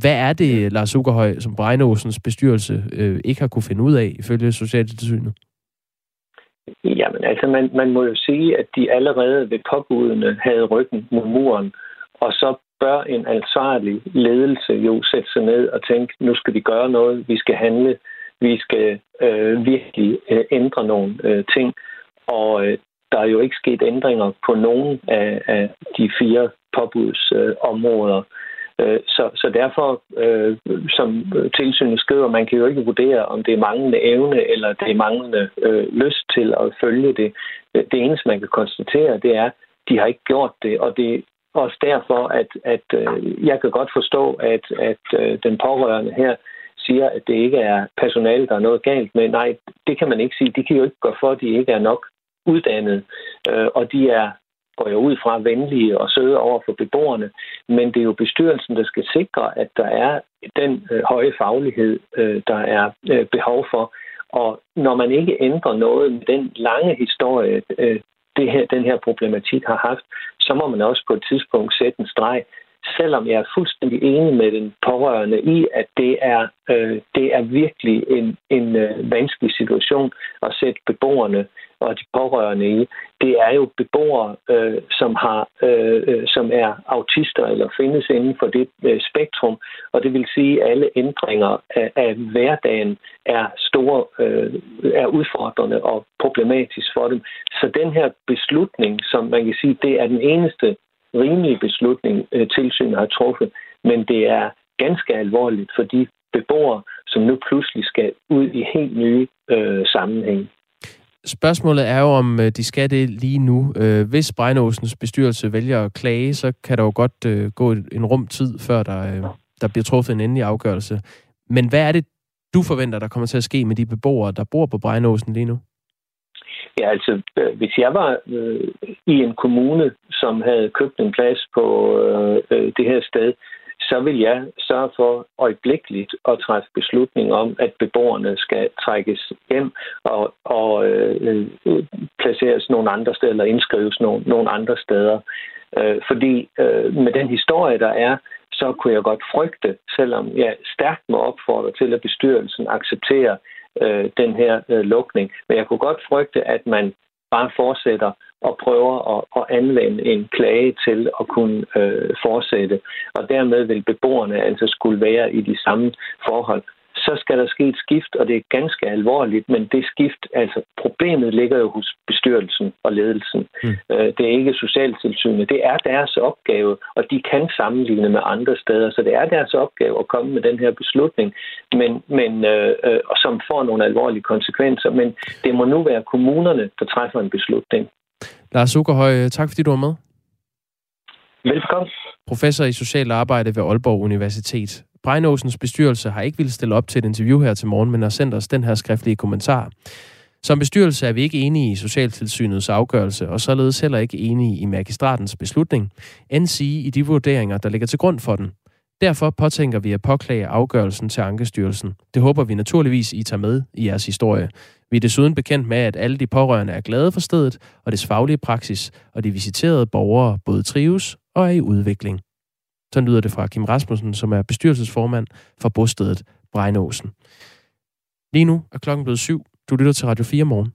[SPEAKER 1] Hvad er det, Lars Ugerhøj, som Brejneåsens bestyrelse øh, ikke har kunne finde ud af, ifølge Socialtilsynet?
[SPEAKER 10] Jamen altså, man, man må jo sige, at de allerede ved påbudene havde ryggen mod muren, og så bør en ansvarlig ledelse jo sætte sig ned og tænke, nu skal vi gøre noget, vi skal handle, vi skal øh, virkelig øh, ændre nogle øh, ting. Og øh, der er jo ikke sket ændringer på nogen af, af de fire påbudsområder. Øh, så, så derfor, øh, som tilsynet skriver, man kan jo ikke vurdere, om det er manglende evne eller det er manglende øh, lyst til at følge det. Det eneste, man kan konstatere, det er, de har ikke gjort det, og det også derfor, at, at øh, jeg kan godt forstå, at, at øh, den pårørende her siger, at det ikke er personale, der er noget galt med. Nej, det kan man ikke sige. De kan jo ikke gøre for, at de ikke er nok uddannet, øh, og de er går jeg ud fra venlige og søde over for beboerne, men det er jo bestyrelsen, der skal sikre, at der er den øh, høje faglighed, øh, der er øh, behov for. Og når man ikke ændrer noget med den lange historie, øh, det her, den her problematik har haft, så må man også på et tidspunkt sætte en streg. Selvom jeg er fuldstændig enig med den pårørende i, at det er, øh, det er virkelig en, en øh, vanskelig situation at sætte beboerne og de pårørende i, det er jo beboere, øh, som har, øh, øh, som er autister eller findes inden for det øh, spektrum, og det vil sige, at alle ændringer af, af hverdagen er store, øh, er udfordrende og problematisk for dem. Så den her beslutning, som man kan sige, det er den eneste rimelige beslutning, øh, tilsynet har truffet, men det er ganske alvorligt for de beboere, som nu pludselig skal ud i helt nye øh, sammenhænge.
[SPEAKER 1] Spørgsmålet er jo, om øh, de skal det lige nu. Øh, hvis Brejnåsens bestyrelse vælger at klage, så kan der jo godt øh, gå en rum tid, før der, der bliver truffet en endelig afgørelse. Men hvad er det, du forventer, der kommer til at ske med de beboere, der bor på Brejnåsen lige nu?
[SPEAKER 10] Ja, altså, hvis jeg var øh, i en kommune, som havde købt en plads på øh, det her sted, så vil jeg sørge for øjeblikkeligt at træffe beslutning om, at beboerne skal trækkes hjem og, og øh, placeres nogle andre steder eller indskrives nogle, nogle andre steder. Øh, fordi øh, med den historie, der er, så kunne jeg godt frygte, selvom jeg stærkt må opfordre til, at bestyrelsen accepterer øh, den her øh, lukning. Men jeg kunne godt frygte, at man bare fortsætter og prøver at, at anvende en klage til at kunne øh, fortsætte. Og dermed vil beboerne altså skulle være i de samme forhold så skal der ske et skift, og det er ganske alvorligt, men det skift, altså problemet ligger jo hos bestyrelsen og ledelsen. Mm. Det er ikke socialtilsynet. Det er deres opgave, og de kan sammenligne med andre steder, så det er deres opgave at komme med den her beslutning, men, men øh, øh, som får nogle alvorlige konsekvenser. Men det må nu være kommunerne, der træffer en beslutning.
[SPEAKER 1] Lars Ugerhøj, tak fordi du var med.
[SPEAKER 10] Velkommen.
[SPEAKER 1] Professor i social arbejde ved Aalborg Universitet. Brejnåsens bestyrelse har ikke ville stille op til et interview her til morgen, men har sendt os den her skriftlige kommentar. Som bestyrelse er vi ikke enige i Socialtilsynets afgørelse, og således heller ikke enige i magistratens beslutning, end sige i de vurderinger, der ligger til grund for den. Derfor påtænker vi at påklage afgørelsen til Ankestyrelsen. Det håber vi naturligvis, I tager med i jeres historie. Vi er desuden bekendt med, at alle de pårørende er glade for stedet og dets faglige praksis, og de visiterede borgere både trives og er i udvikling. Så lyder det fra Kim Rasmussen, som er bestyrelsesformand for bostedet Brejnåsen. Lige nu er klokken blevet syv. Du lytter til Radio 4 morgen.